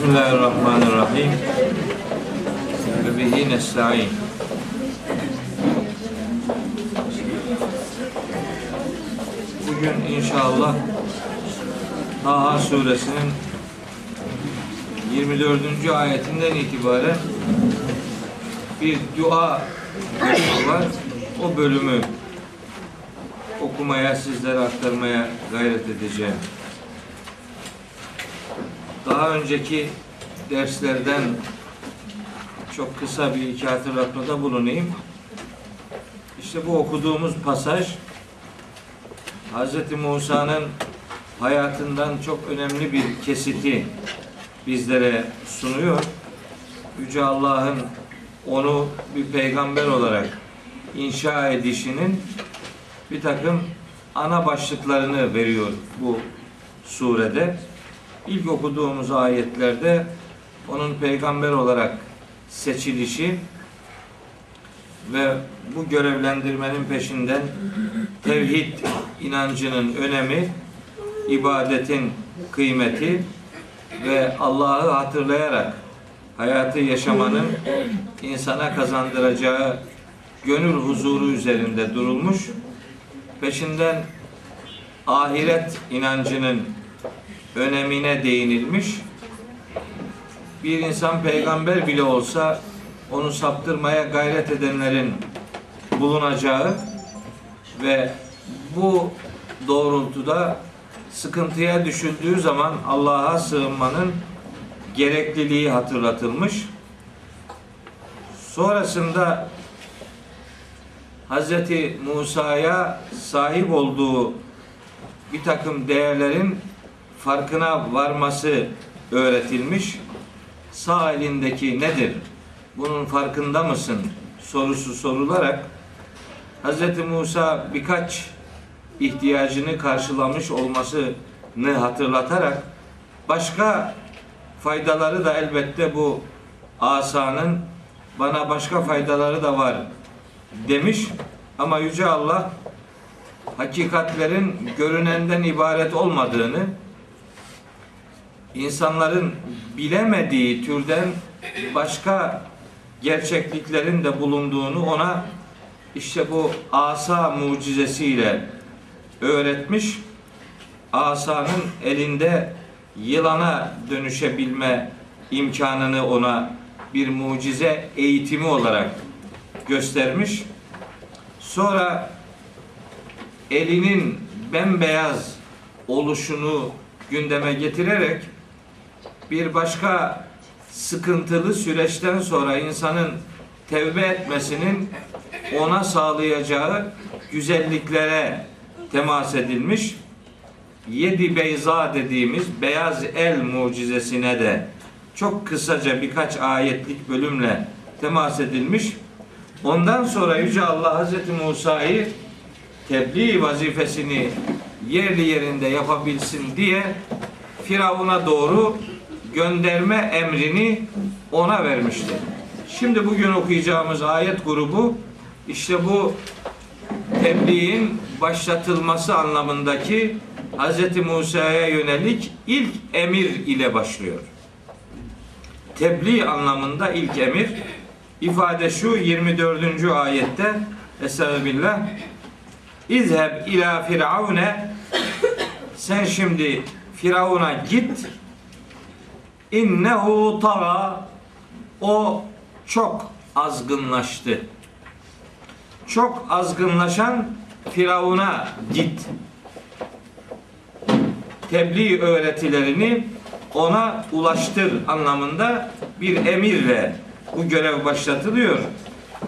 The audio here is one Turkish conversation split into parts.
Bismillahirrahmanirrahim. Ve bihi nesta'in. Bugün inşallah Taha suresinin 24. ayetinden itibaren bir dua var. O bölümü okumaya, sizlere aktarmaya gayret edeceğim. Daha önceki derslerden çok kısa bir iki hatırlatmada bulunayım. İşte bu okuduğumuz pasaj Hz. Musa'nın hayatından çok önemli bir kesiti bizlere sunuyor. Yüce Allah'ın onu bir peygamber olarak inşa edişinin bir takım ana başlıklarını veriyor bu surede. İlk okuduğumuz ayetlerde onun peygamber olarak seçilişi ve bu görevlendirmenin peşinden tevhid inancının önemi, ibadetin kıymeti ve Allah'ı hatırlayarak hayatı yaşamanın insana kazandıracağı gönül huzuru üzerinde durulmuş. Peşinden ahiret inancının önemine değinilmiş. Bir insan peygamber bile olsa onu saptırmaya gayret edenlerin bulunacağı ve bu doğrultuda sıkıntıya düşüldüğü zaman Allah'a sığınmanın gerekliliği hatırlatılmış. Sonrasında Hz. Musa'ya sahip olduğu bir takım değerlerin farkına varması öğretilmiş. Sağ elindeki nedir? Bunun farkında mısın? sorusu sorularak Hz. Musa birkaç ihtiyacını karşılamış olmasını hatırlatarak başka faydaları da elbette bu asanın bana başka faydaları da var demiş ama Yüce Allah hakikatlerin görünenden ibaret olmadığını insanların bilemediği türden başka gerçekliklerin de bulunduğunu ona işte bu asa mucizesiyle öğretmiş. Asanın elinde yılana dönüşebilme imkanını ona bir mucize eğitimi olarak göstermiş. Sonra elinin bembeyaz oluşunu gündeme getirerek bir başka sıkıntılı süreçten sonra insanın tevbe etmesinin ona sağlayacağı güzelliklere temas edilmiş. Yedi beyza dediğimiz beyaz el mucizesine de çok kısaca birkaç ayetlik bölümle temas edilmiş. Ondan sonra Yüce Allah Hazreti Musa'yı tebliğ vazifesini yerli yerinde yapabilsin diye Firavun'a doğru gönderme emrini ona vermişti. Şimdi bugün okuyacağımız ayet grubu işte bu tebliğin başlatılması anlamındaki Hz. Musa'ya yönelik ilk emir ile başlıyor. Tebliğ anlamında ilk emir ifade şu 24. ayette Estağfirullah İzheb ila firavune sen şimdi Firavun'a git innehu tara o çok azgınlaştı. Çok azgınlaşan Firavun'a git. Tebliğ öğretilerini ona ulaştır anlamında bir emirle bu görev başlatılıyor.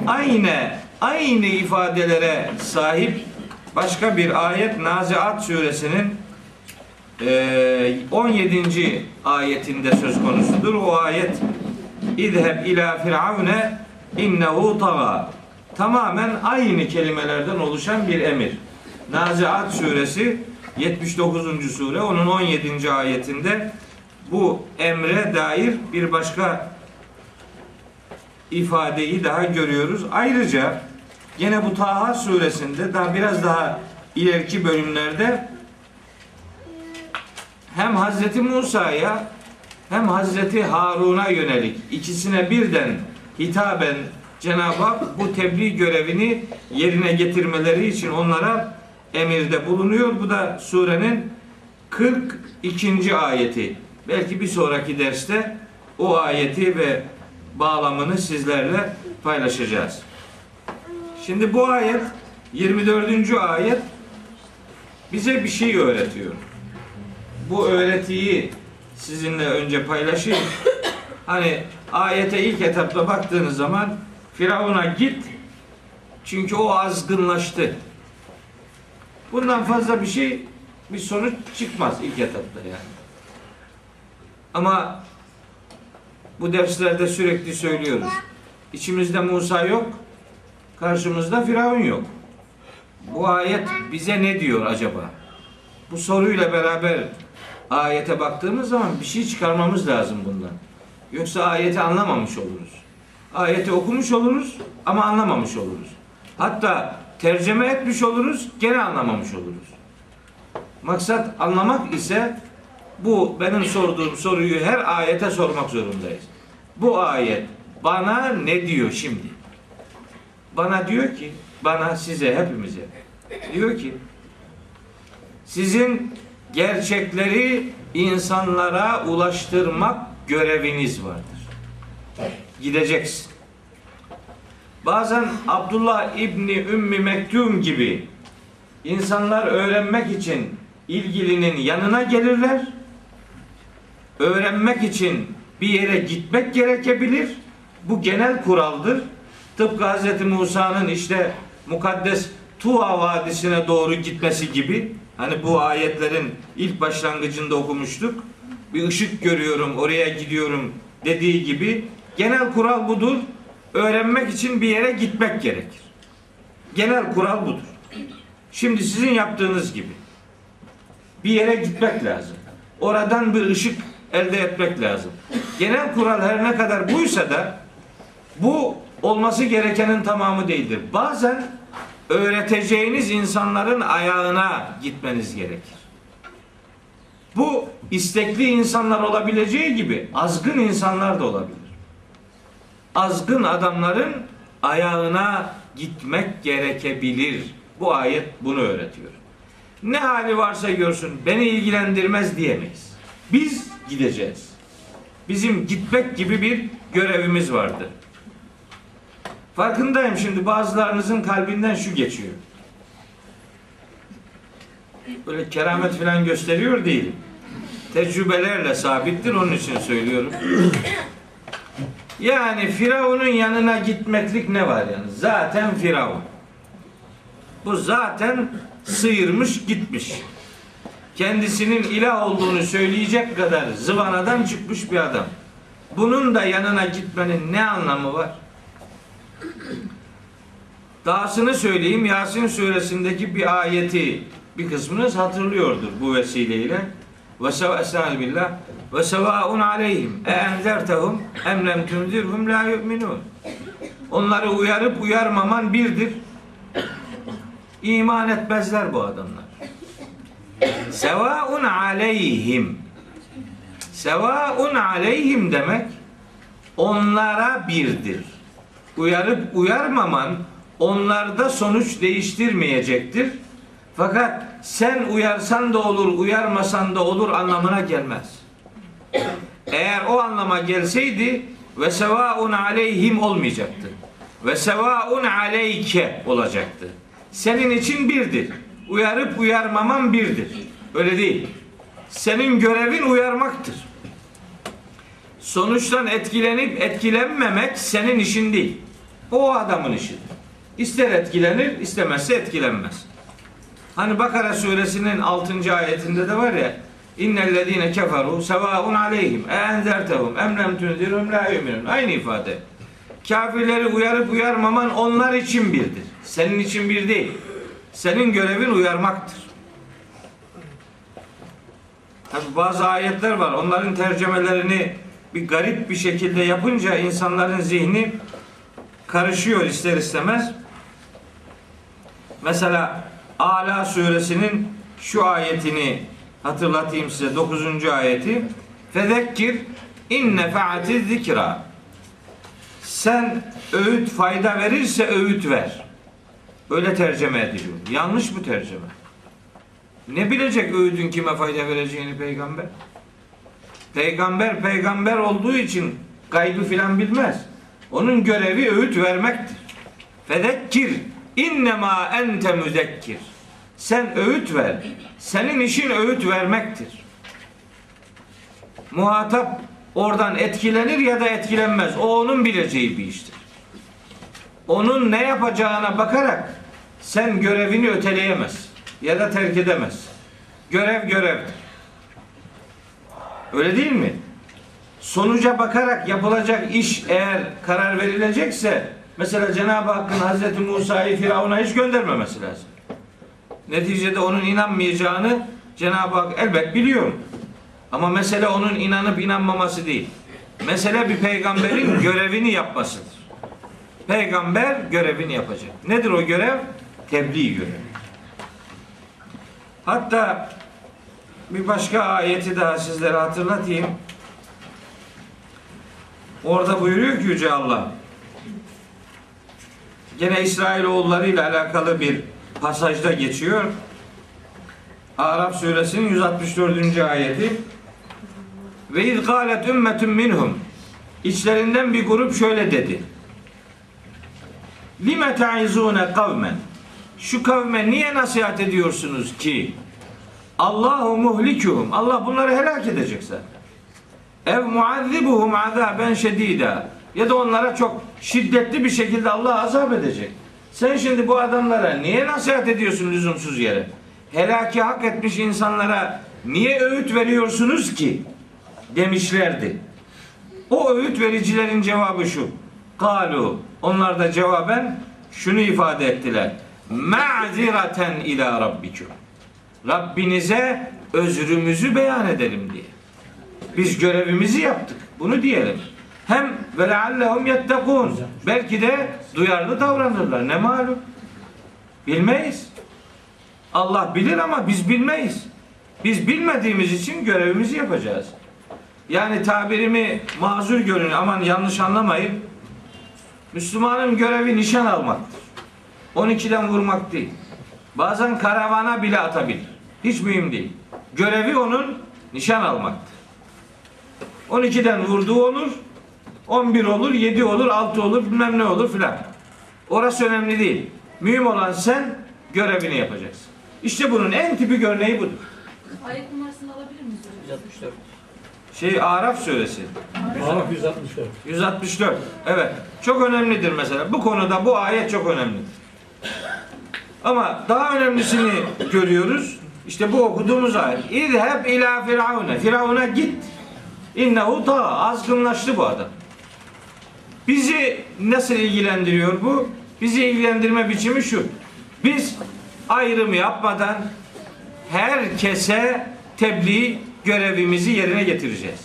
Aynı aynı ifadelere sahip başka bir ayet Naziat suresinin 17. ayetinde söz konusudur. O ayet İzheb ila firavune innehu taga tamamen aynı kelimelerden oluşan bir emir. Naziat suresi 79. sure onun 17. ayetinde bu emre dair bir başka ifadeyi daha görüyoruz. Ayrıca gene bu Taha suresinde daha biraz daha ileriki bölümlerde hem Hazreti Musa'ya hem Hazreti Harun'a yönelik ikisine birden hitaben Cenab-ı Hak bu tebliğ görevini yerine getirmeleri için onlara emirde bulunuyor. Bu da surenin 42. ayeti. Belki bir sonraki derste o ayeti ve bağlamını sizlerle paylaşacağız. Şimdi bu ayet 24. ayet bize bir şey öğretiyor. Bu öğretiyi sizinle önce paylaşayım. Hani ayete ilk etapta baktığınız zaman Firavun'a git çünkü o azgınlaştı. Bundan fazla bir şey bir sonuç çıkmaz ilk etapta yani. Ama bu derslerde sürekli söylüyoruz. İçimizde Musa yok, karşımızda Firavun yok. Bu ayet bize ne diyor acaba? Bu soruyla beraber ayete baktığımız zaman bir şey çıkarmamız lazım bundan. Yoksa ayeti anlamamış oluruz. Ayeti okumuş oluruz ama anlamamış oluruz. Hatta tercüme etmiş oluruz, gene anlamamış oluruz. Maksat anlamak ise bu benim sorduğum soruyu her ayete sormak zorundayız. Bu ayet bana ne diyor şimdi? Bana diyor ki, bana size hepimize diyor ki sizin gerçekleri insanlara ulaştırmak göreviniz vardır. Gideceksin. Bazen Abdullah İbni Ümmi Mektum gibi insanlar öğrenmek için ilgilinin yanına gelirler. Öğrenmek için bir yere gitmek gerekebilir. Bu genel kuraldır. Tıpkı Hz. Musa'nın işte mukaddes Tuva Vadisi'ne doğru gitmesi gibi. Hani bu ayetlerin ilk başlangıcında okumuştuk. Bir ışık görüyorum, oraya gidiyorum dediği gibi. Genel kural budur. Öğrenmek için bir yere gitmek gerekir. Genel kural budur. Şimdi sizin yaptığınız gibi bir yere gitmek lazım. Oradan bir ışık elde etmek lazım. Genel kural her ne kadar buysa da bu olması gerekenin tamamı değildir. Bazen öğreteceğiniz insanların ayağına gitmeniz gerekir. Bu istekli insanlar olabileceği gibi azgın insanlar da olabilir. Azgın adamların ayağına gitmek gerekebilir. Bu ayet bunu öğretiyor. Ne hali varsa görsün beni ilgilendirmez diyemeyiz. Biz gideceğiz. Bizim gitmek gibi bir görevimiz vardı. Farkındayım şimdi bazılarınızın kalbinden şu geçiyor. Böyle keramet falan gösteriyor değilim. Tecrübelerle sabittir onun için söylüyorum. Yani Firavun'un yanına gitmeklik ne var yani? Zaten Firavun. Bu zaten sıyırmış gitmiş. Kendisinin ilah olduğunu söyleyecek kadar zıvanadan çıkmış bir adam. Bunun da yanına gitmenin ne anlamı var? Dahasını söyleyeyim Yasin suresindeki bir ayeti bir kısmınız hatırlıyordur bu vesileyle. Ve sevâ billah ve sevâun aleyhim e enzertehum em lem tunzirhum la yu'minun. Onları uyarıp uyarmaman birdir. İman etmezler bu adamlar. Sevaun aleyhim. Sevaun aleyhim demek onlara birdir. Uyarıp uyarmaman onlarda sonuç değiştirmeyecektir. Fakat sen uyarsan da olur, uyarmasan da olur anlamına gelmez. Eğer o anlama gelseydi ve sevaun aleyhim olmayacaktı. Ve sevaun aleyke olacaktı. Senin için birdir. Uyarıp uyarmaman birdir. Öyle değil. Senin görevin uyarmaktır. Sonuçtan etkilenip etkilenmemek senin işin değil. O adamın işidir. İster etkilenir, istemezse etkilenmez. Hani Bakara suresinin 6. ayetinde de var ya İnnellezîne keferu sevaun aleyhim e enzertehum em lem tunzirhum la yu'minun. Aynı ifade. Kafirleri uyarıp uyarmaman onlar için birdir. Senin için bir değil. Senin görevin uyarmaktır. Tabi bazı ayetler var. Onların tercümelerini bir garip bir şekilde yapınca insanların zihni karışıyor ister istemez. Mesela Ala suresinin şu ayetini hatırlatayım size 9. ayeti. Fezekkir in nefaati zikra. Sen öğüt fayda verirse öğüt ver. Öyle tercüme ediliyor. Yanlış bu tercüme. Ne bilecek öğüdün kime fayda vereceğini peygamber? Peygamber peygamber olduğu için gaybı filan bilmez. Onun görevi öğüt vermektir. Fezekkir innema ente müzekkir. Sen öğüt ver. Senin işin öğüt vermektir. Muhatap oradan etkilenir ya da etkilenmez. O onun bileceği bir iştir. Onun ne yapacağına bakarak sen görevini öteleyemez ya da terk edemez. Görev görevdir. Öyle değil mi? Sonuca bakarak yapılacak iş eğer karar verilecekse mesela Cenab-ı Hakk'ın Hazreti Musa'yı Firavun'a hiç göndermemesi lazım. Neticede onun inanmayacağını Cenab-ı Hak elbet biliyor. Ama mesele onun inanıp inanmaması değil. Mesele bir peygamberin görevini yapmasıdır. Peygamber görevini yapacak. Nedir o görev? Tebliğ görevi. Hatta bir başka ayeti daha sizlere hatırlatayım. Orada buyuruyor ki Yüce Allah. Gene İsrailoğulları ile alakalı bir pasajda geçiyor. Araf suresinin 164. ayeti. Ve iz galet ümmetun minhum. İçlerinden bir grup şöyle dedi. Lime ta'izune kavmen. Şu kavme niye nasihat ediyorsunuz ki? Allahu muhlikuhum. Allah bunları helak edecek zaten. Ev muazzibuhum azaben şedida. Ya da onlara çok şiddetli bir şekilde Allah azap edecek. Sen şimdi bu adamlara niye nasihat ediyorsun lüzumsuz yere? Helaki hak etmiş insanlara niye öğüt veriyorsunuz ki? Demişlerdi. O öğüt vericilerin cevabı şu. Kalu. Onlar da cevaben şunu ifade ettiler. Ma'ziraten ila rabbikum. Rabbinize özrümüzü beyan edelim diye. Biz görevimizi yaptık. Bunu diyelim. Hem ve leallehum yettekun. Belki de duyarlı davranırlar. Ne malum? Bilmeyiz. Allah bilir ama biz bilmeyiz. Biz bilmediğimiz için görevimizi yapacağız. Yani tabirimi mazur görün aman yanlış anlamayın. Müslümanın görevi nişan almaktır. 12'den vurmak değil. Bazen karavana bile atabilir. Hiç mühim değil. Görevi onun nişan almaktır. 12'den vurduğu olur, 11 olur, 7 olur, 6 olur, bilmem ne olur filan. Orası önemli değil. Mühim olan sen görevini yapacaksın. İşte bunun en tipik örneği budur. Ayet numarasını alabilir miyiz hocam? 164. Şey Araf suresi. Araf 164. 164. Evet. Çok önemlidir mesela. Bu konuda bu ayet çok önemlidir. Ama daha önemlisini görüyoruz. İşte bu okuduğumuz ayet. İzheb ila firavune. Firavuna git. İnnehu ta azgınlaştı bu adam. Bizi nasıl ilgilendiriyor bu? Bizi ilgilendirme biçimi şu. Biz ayrım yapmadan herkese tebliğ görevimizi yerine getireceğiz.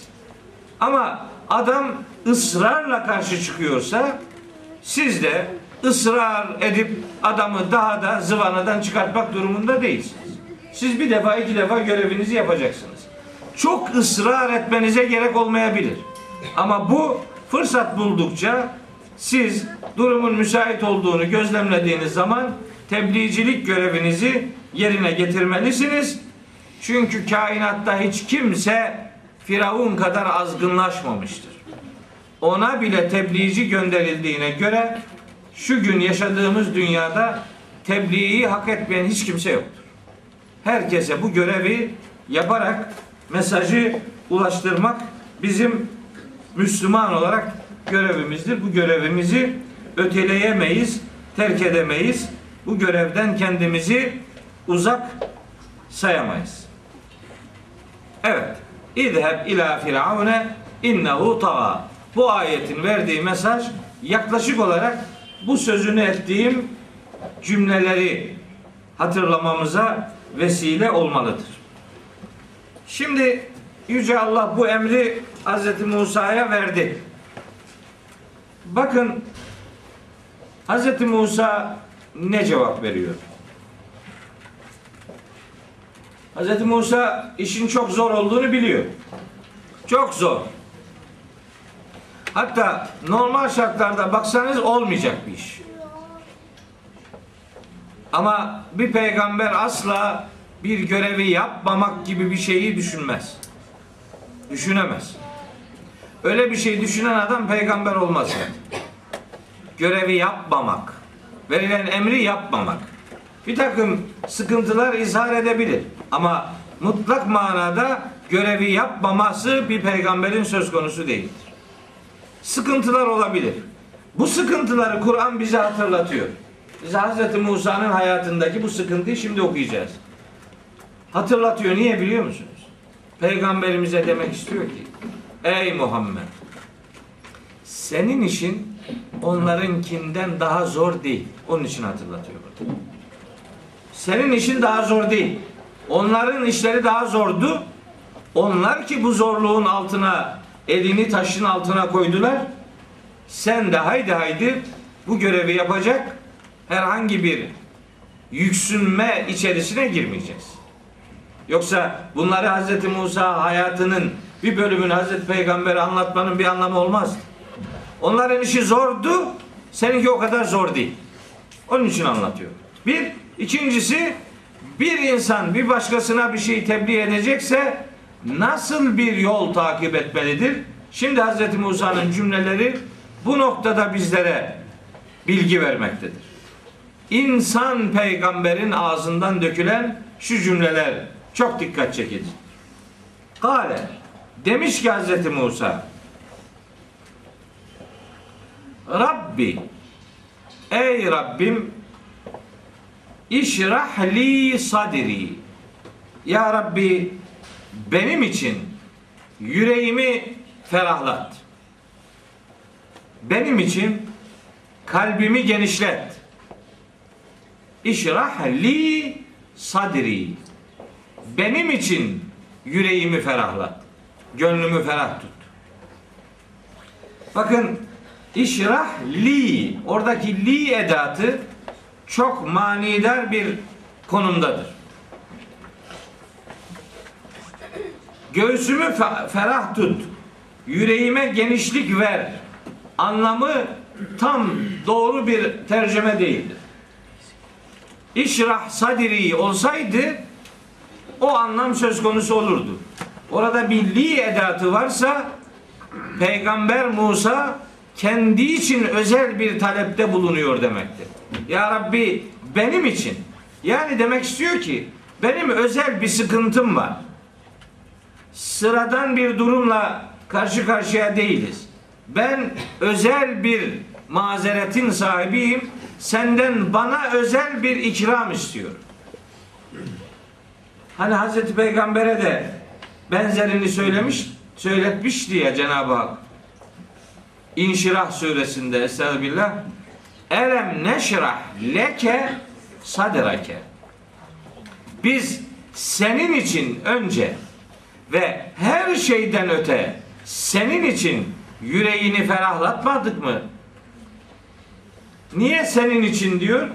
Ama adam ısrarla karşı çıkıyorsa siz de ısrar edip adamı daha da zıvanadan çıkartmak durumunda değilsiniz. Siz bir defa iki defa görevinizi yapacaksınız. Çok ısrar etmenize gerek olmayabilir. Ama bu fırsat buldukça siz durumun müsait olduğunu gözlemlediğiniz zaman tebliğcilik görevinizi yerine getirmelisiniz. Çünkü kainatta hiç kimse Firavun kadar azgınlaşmamıştır. Ona bile tebliğci gönderildiğine göre şu gün yaşadığımız dünyada tebliği hak etmeyen hiç kimse yoktur. Herkese bu görevi yaparak mesajı ulaştırmak bizim Müslüman olarak görevimizdir. Bu görevimizi öteleyemeyiz, terk edemeyiz. Bu görevden kendimizi uzak sayamayız. Evet. İzheb ila firavune innehu taga. Bu ayetin verdiği mesaj yaklaşık olarak bu sözünü ettiğim cümleleri hatırlamamıza vesile olmalıdır. Şimdi Yüce Allah bu emri Hz. Musa'ya verdi. Bakın Hz. Musa ne cevap veriyor? Hz. Musa işin çok zor olduğunu biliyor. Çok zor. Hatta normal şartlarda baksanız olmayacak bir iş. Ama bir peygamber asla bir görevi yapmamak gibi bir şeyi düşünmez. Düşünemez. Öyle bir şey düşünen adam peygamber olmaz zaten. Görevi yapmamak, verilen emri yapmamak. Bir takım sıkıntılar izhar edebilir. Ama mutlak manada görevi yapmaması bir peygamberin söz konusu değildir. Sıkıntılar olabilir. Bu sıkıntıları Kur'an bize hatırlatıyor. Biz Hz. Musa'nın hayatındaki bu sıkıntıyı şimdi okuyacağız. Hatırlatıyor. Niye biliyor musunuz? Peygamberimize demek istiyor ki Ey Muhammed senin işin onlarınkinden daha zor değil. Onun için hatırlatıyor burada. Senin işin daha zor değil. Onların işleri daha zordu. Onlar ki bu zorluğun altına elini taşın altına koydular. Sen de haydi haydi bu görevi yapacak herhangi bir yüksünme içerisine girmeyeceğiz. Yoksa bunları Hz. Musa hayatının bir bölümünü Hz. Peygamber anlatmanın bir anlamı olmaz. Onların işi zordu, seninki o kadar zor değil. Onun için anlatıyor. Bir, ikincisi bir insan bir başkasına bir şey tebliğ edecekse nasıl bir yol takip etmelidir? Şimdi Hz. Musa'nın cümleleri bu noktada bizlere bilgi vermektedir. İnsan peygamberin ağzından dökülen şu cümleler çok dikkat çekici. Kale demiş ki Hz. Musa Rabbi Ey Rabbim İşrah li sadri Ya Rabbi benim için yüreğimi ferahlat. Benim için kalbimi genişlet. İşrah li sadri. Benim için yüreğimi ferahlat. Gönlümü ferah tut. Bakın İşrah li oradaki li edatı çok manidar bir konumdadır. Göğsümü fe- ferah tut. Yüreğime genişlik ver. Anlamı tam doğru bir tercüme değildir. İşrah sadiri olsaydı o anlam söz konusu olurdu. Orada bir li edatı varsa Peygamber Musa kendi için özel bir talepte bulunuyor demektir. Ya Rabbi benim için yani demek istiyor ki benim özel bir sıkıntım var. Sıradan bir durumla karşı karşıya değiliz. Ben özel bir mazeretin sahibiyim. Senden bana özel bir ikram istiyorum. Hani Hazreti Peygamber'e de benzerini söylemiş, söyletmiş diye Cenab-ı Hak. İnşirah suresinde Estağfirullah. Elem neşrah leke sadrake. Biz senin için önce ve her şeyden öte senin için yüreğini ferahlatmadık mı? Niye senin için diyor?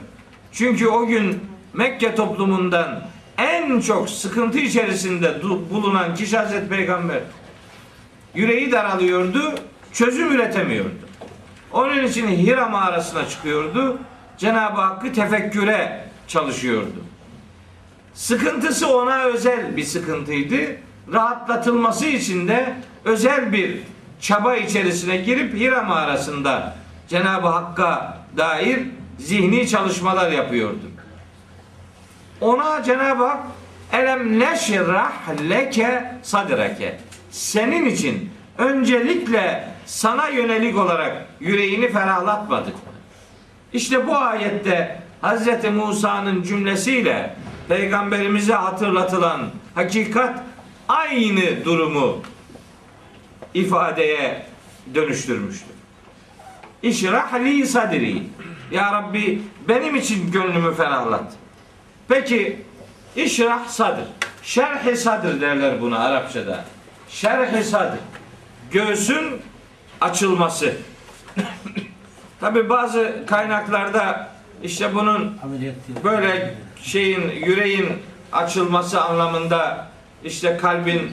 Çünkü o gün Mekke toplumundan en çok sıkıntı içerisinde bulunan kişi Hazreti Peygamber. Yüreği daralıyordu, çözüm üretemiyordu. Onun için Hira mağarasına çıkıyordu. Cenab-ı Hakk'ı tefekküre çalışıyordu. Sıkıntısı ona özel bir sıkıntıydı. Rahatlatılması için de özel bir çaba içerisine girip Hira mağarasında Cenab-ı Hakk'a dair zihni çalışmalar yapıyordu. Ona Cenab-ı Hak elem neşrah leke sadrake senin için öncelikle sana yönelik olarak yüreğini ferahlatmadık? İşte bu ayette Hz. Musa'nın cümlesiyle peygamberimize hatırlatılan hakikat aynı durumu ifadeye dönüştürmüştür. İşrah li sadri. Ya Rabbi benim için gönlümü ferahlat. Peki işrah sadr. Şerh-i sadr derler buna Arapçada. Şerh-i sadr. Göğsün açılması. Tabi bazı kaynaklarda işte bunun böyle şeyin yüreğin açılması anlamında işte kalbin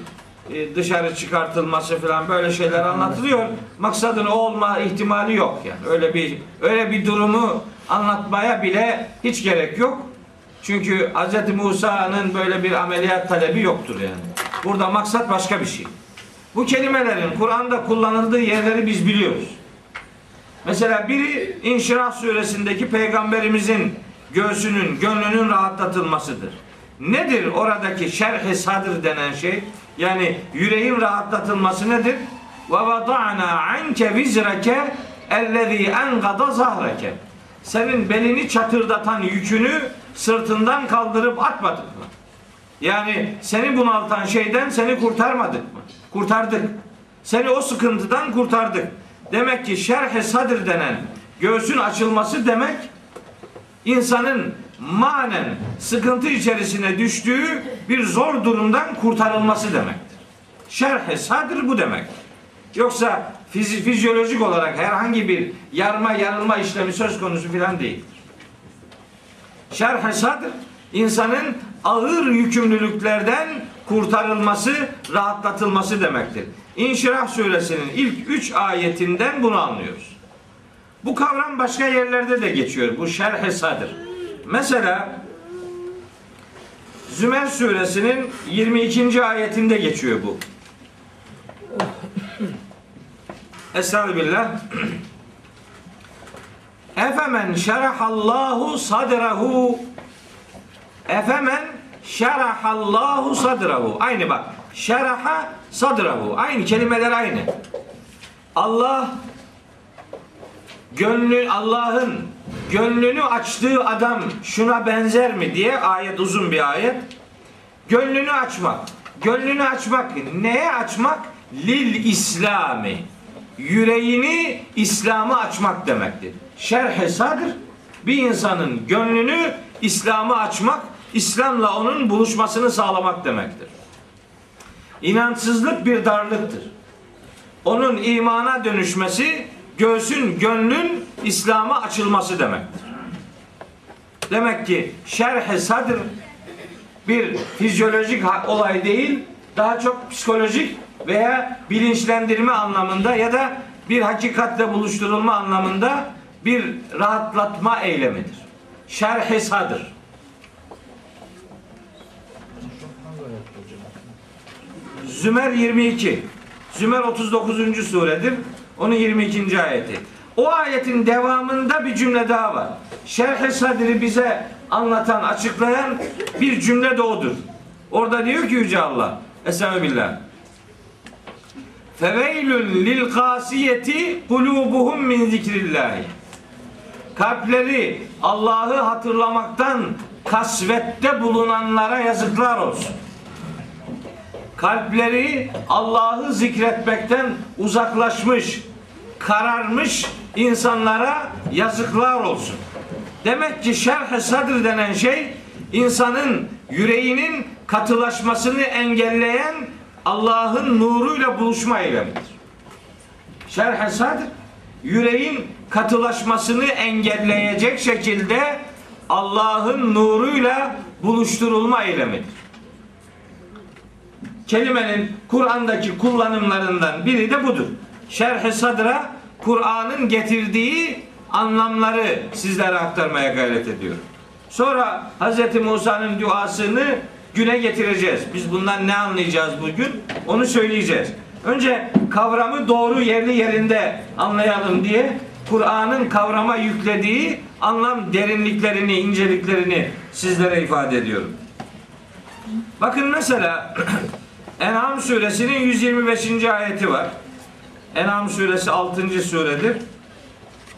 dışarı çıkartılması falan böyle şeyler anlatılıyor. Maksadın olma ihtimali yok yani. Öyle bir öyle bir durumu anlatmaya bile hiç gerek yok. Çünkü Hz. Musa'nın böyle bir ameliyat talebi yoktur yani. Burada maksat başka bir şey. Bu kelimelerin Kur'an'da kullanıldığı yerleri biz biliyoruz. Mesela biri İnşirah suresindeki peygamberimizin göğsünün, gönlünün rahatlatılmasıdır. Nedir oradaki şerh-i sadr denen şey? Yani yüreğin rahatlatılması nedir? Ve vada'na anke vizreke ellezî engada zahreke. Senin belini çatırdatan yükünü sırtından kaldırıp atmadık mı? Yani seni bunaltan şeyden seni kurtarmadık mı? Kurtardık. Seni o sıkıntıdan kurtardık. Demek ki şerh-i denen göğsün açılması demek insanın manen sıkıntı içerisine düştüğü bir zor durumdan kurtarılması demektir. Şerh-i bu demek. Yoksa fizi- fizyolojik olarak herhangi bir yarma yarılma işlemi söz konusu filan değildir. Şerh-i insanın ağır yükümlülüklerden kurtarılması, rahatlatılması demektir. İnşirah suresinin ilk üç ayetinden bunu anlıyoruz. Bu kavram başka yerlerde de geçiyor. Bu şerh-i. Mesela Zümer suresinin 22. ayetinde geçiyor bu. Estağfirullah. Efemen şerahallahu sadrahu Efemen şerahallahu sadrahu. Aynı bak. Şeraha sadrahu. Aynı kelimeler aynı. Allah gönlü Allah'ın gönlünü açtığı adam şuna benzer mi diye ayet uzun bir ayet. Gönlünü açmak. Gönlünü açmak neye açmak? Lil İslami. Yüreğini İslam'a açmak demektir. Şerh-i bir insanın gönlünü İslam'a açmak, İslam'la onun buluşmasını sağlamak demektir. İnançsızlık bir darlıktır. Onun imana dönüşmesi, göğsün, gönlün İslam'a açılması demektir. Demek ki şerh-i sadr bir fizyolojik olay değil, daha çok psikolojik veya bilinçlendirme anlamında ya da bir hakikatle buluşturulma anlamında bir rahatlatma eylemidir. Şerh-i sadr. Zümer 22. Zümer 39. suredir. Onun 22. ayeti. O ayetin devamında bir cümle daha var. Şerh-i sadri bize anlatan, açıklayan bir cümle de odur. Orada diyor ki Yüce Allah. Billah. Feveylün lil kasiyeti kulubuhum min zikrillahi. Kalpleri Allah'ı hatırlamaktan kasvette bulunanlara yazıklar olsun. Kalpleri Allah'ı zikretmekten uzaklaşmış, kararmış insanlara yazıklar olsun. Demek ki şerh-i sadr denen şey insanın yüreğinin katılaşmasını engelleyen Allah'ın nuruyla buluşma eylemidir. Şerh-i sadr yüreğin katılaşmasını engelleyecek şekilde Allah'ın nuruyla buluşturulma eylemidir. Kelimenin Kur'an'daki kullanımlarından biri de budur. Şerh-i sadra Kur'an'ın getirdiği anlamları sizlere aktarmaya gayret ediyorum. Sonra Hz. Musa'nın duasını güne getireceğiz. Biz bundan ne anlayacağız bugün? Onu söyleyeceğiz. Önce kavramı doğru yerli yerinde anlayalım diye Kur'an'ın kavrama yüklediği anlam derinliklerini, inceliklerini sizlere ifade ediyorum. Bakın mesela En'am suresinin 125. ayeti var. En'am suresi 6. suredir.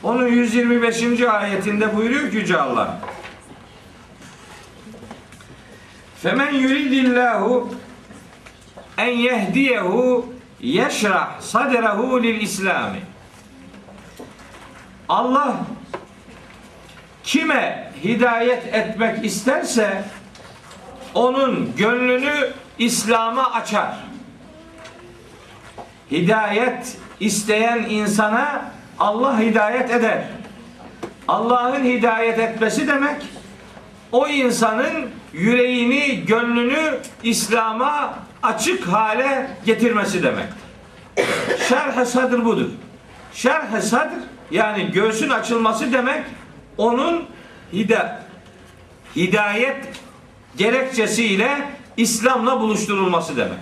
Onun 125. ayetinde buyuruyor ki Yüce Allah. Femen yuridillahu en yehdiyehu yeşrah sadrehu lil İslami. Allah kime hidayet etmek isterse onun gönlünü İslam'a açar. Hidayet isteyen insana Allah hidayet eder. Allah'ın hidayet etmesi demek o insanın yüreğini, gönlünü İslam'a açık hale getirmesi demek. Şerh-i sadr budur. Şerh-i sadr yani göğsün açılması demek onun hida hidayet gerekçesiyle İslam'la buluşturulması demek.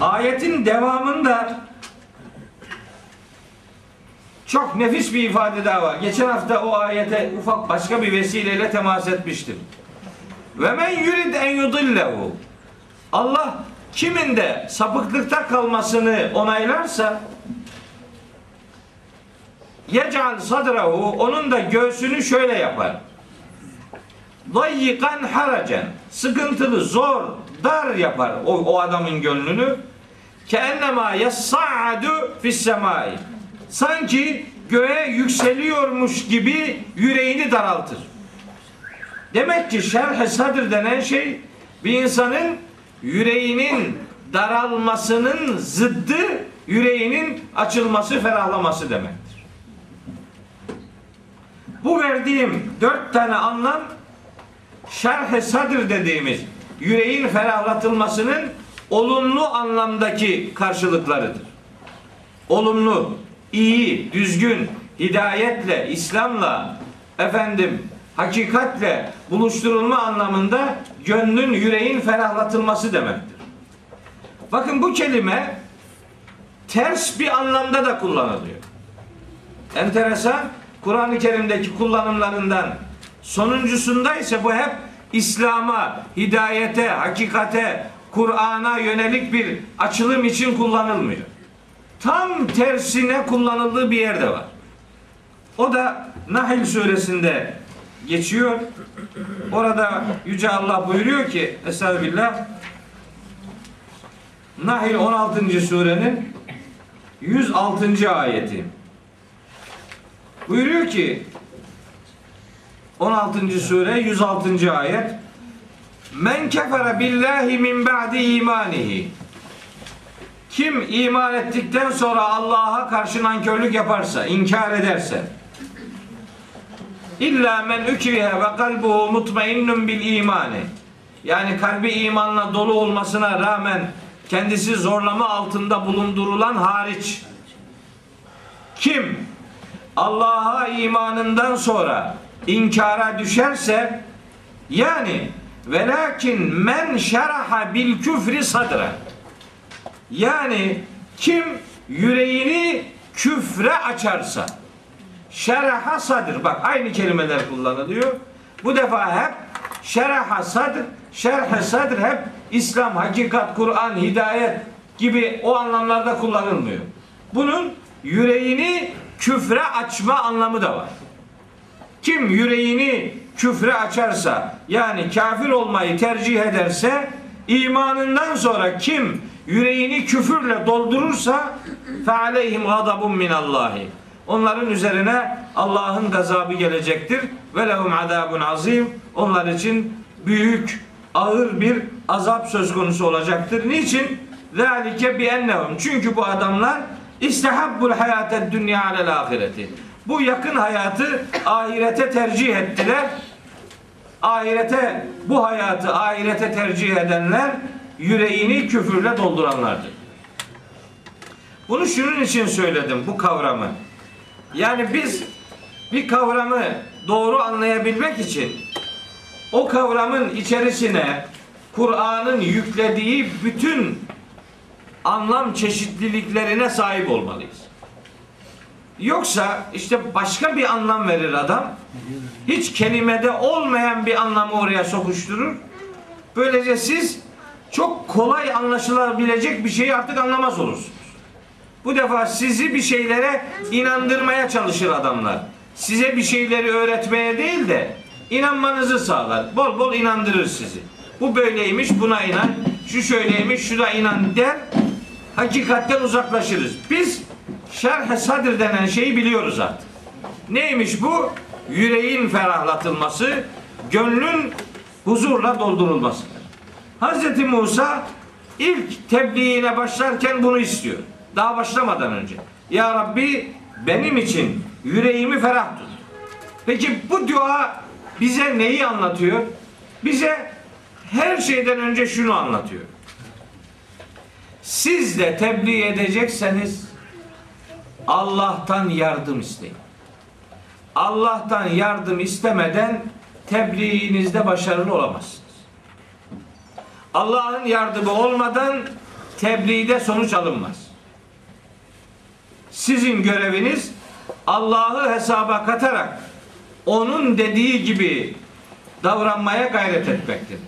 Ayetin devamında çok nefis bir ifade daha var. Geçen hafta o ayete ufak başka bir vesileyle temas etmiştim. Ve men yurid en yudillehu. Allah kimin de sapıklıkta kalmasını onaylarsa yec'al sadrahu onun da göğsünü şöyle yapar. Dayyikan haracen sıkıntılı, zor, dar yapar o, o adamın gönlünü. Keennema yessa'adu fis semai. Sanki göğe yükseliyormuş gibi yüreğini daraltır. Demek ki şerh-i sadr denen şey bir insanın yüreğinin daralmasının zıddı yüreğinin açılması, ferahlaması demektir. Bu verdiğim dört tane anlam şerh-i sadr dediğimiz yüreğin ferahlatılmasının olumlu anlamdaki karşılıklarıdır. Olumlu, iyi, düzgün, hidayetle, İslam'la, efendim, hakikatle buluşturulma anlamında gönlün, yüreğin ferahlatılması demektir. Bakın bu kelime ters bir anlamda da kullanılıyor. Enteresan, Kur'an-ı Kerim'deki kullanımlarından sonuncusunda ise bu hep İslam'a, hidayete, hakikate, Kur'an'a yönelik bir açılım için kullanılmıyor. Tam tersine kullanıldığı bir yerde var. O da Nahl suresinde geçiyor. Orada Yüce Allah buyuruyor ki Estağfirullah Nahl 16. surenin 106. ayeti. Buyuruyor ki 16. sure 106. ayet Men kefere billahi min ba'di imanihi Kim iman ettikten sonra Allah'a karşı nankörlük yaparsa, inkar ederse İlla men ukrihe ve kalbuhu mutmainnun bil imani yani kalbi imanla dolu olmasına rağmen kendisi zorlama altında bulundurulan hariç kim Allah'a imanından sonra inkara düşerse yani velakin men şeraha bil küfri sadra yani kim yüreğini küfre açarsa şeraha sadr bak aynı kelimeler kullanılıyor bu defa hep şeraha sadr şerh sadr hep İslam, hakikat, Kur'an, hidayet gibi o anlamlarda kullanılmıyor. Bunun yüreğini küfre açma anlamı da var. Kim yüreğini küfre açarsa yani kafir olmayı tercih ederse imanından sonra kim yüreğini küfürle doldurursa fe aleyhim gadabun minallahi. Onların üzerine Allah'ın gazabı gelecektir. Ve lehum azabun azim. Onlar için büyük, ağır bir azap söz konusu olacaktır. Niçin? Zalike bi ennehum. Çünkü bu adamlar istehabbul hayated dünya alel ahireti. Bu yakın hayatı ahirete tercih ettiler. Ahirete bu hayatı ahirete tercih edenler yüreğini küfürle dolduranlardır. Bunu şunun için söyledim bu kavramı. Yani biz bir kavramı doğru anlayabilmek için o kavramın içerisine Kur'an'ın yüklediği bütün anlam çeşitliliklerine sahip olmalıyız. Yoksa işte başka bir anlam verir adam. Hiç kelimede olmayan bir anlamı oraya sokuşturur. Böylece siz çok kolay anlaşılabilecek bir şeyi artık anlamaz olursunuz. Bu defa sizi bir şeylere inandırmaya çalışır adamlar. Size bir şeyleri öğretmeye değil de inanmanızı sağlar. Bol bol inandırır sizi. Bu böyleymiş buna inan. Şu şöyleymiş şuna inan der. Hakikatten uzaklaşırız. Biz şerh sadr denen şeyi biliyoruz artık. Neymiş bu? Yüreğin ferahlatılması, gönlün huzurla doldurulması. Hz. Musa ilk tebliğine başlarken bunu istiyor. Daha başlamadan önce. Ya Rabbi benim için yüreğimi ferah tut. Peki bu dua bize neyi anlatıyor? Bize her şeyden önce şunu anlatıyor. Siz de tebliğ edecekseniz Allah'tan yardım isteyin. Allah'tan yardım istemeden tebliğinizde başarılı olamazsınız. Allah'ın yardımı olmadan tebliğde sonuç alınmaz. Sizin göreviniz Allah'ı hesaba katarak onun dediği gibi davranmaya gayret etmektir.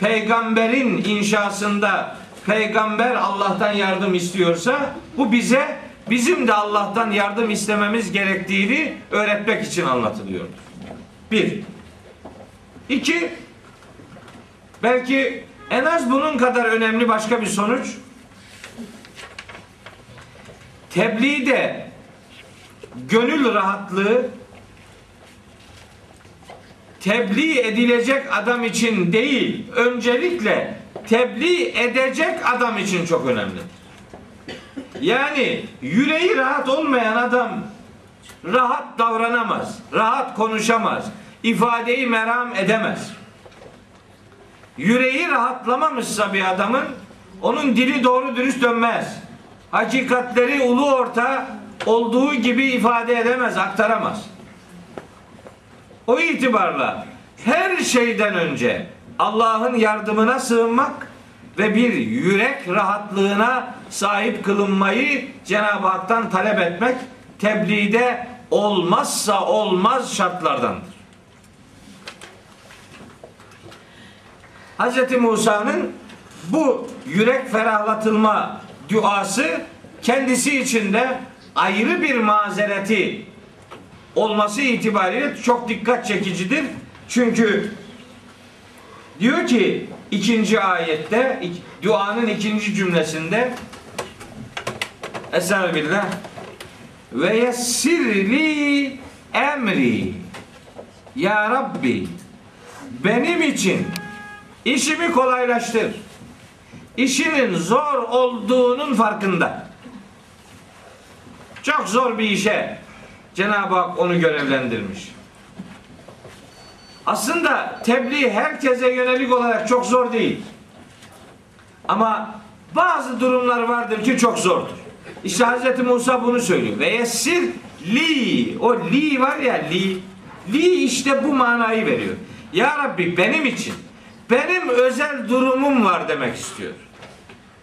Peygamberin inşasında peygamber Allah'tan yardım istiyorsa bu bize bizim de Allah'tan yardım istememiz gerektiğini öğretmek için anlatılıyor. Bir. İki. Belki en az bunun kadar önemli başka bir sonuç. Tebliğde gönül rahatlığı tebliğ edilecek adam için değil, öncelikle tebliğ edecek adam için çok önemlidir. Yani yüreği rahat olmayan adam rahat davranamaz, rahat konuşamaz, ifadeyi meram edemez. Yüreği rahatlamamışsa bir adamın onun dili doğru dürüst dönmez. Hakikatleri ulu orta olduğu gibi ifade edemez, aktaramaz. O itibarla her şeyden önce Allah'ın yardımına sığınmak ve bir yürek rahatlığına sahip kılınmayı Cenab-ı Hak'tan talep etmek tebliğde olmazsa olmaz şartlardandır. Hz. Musa'nın bu yürek ferahlatılma duası kendisi için de ayrı bir mazereti olması itibariyle çok dikkat çekicidir. Çünkü diyor ki ikinci ayette duanın ikinci cümlesinde Estağfirullah ve yessirli emri ya Rabbi benim için işimi kolaylaştır. İşinin zor olduğunun farkında. Çok zor bir işe Cenab-ı Hak onu görevlendirmiş. Aslında tebliğ herkese yönelik olarak çok zor değil. Ama bazı durumlar vardır ki çok zordur. İşte Hz. Musa bunu söylüyor. Ve yessir li. O li var ya li. Li işte bu manayı veriyor. Ya Rabbi benim için benim özel durumum var demek istiyor.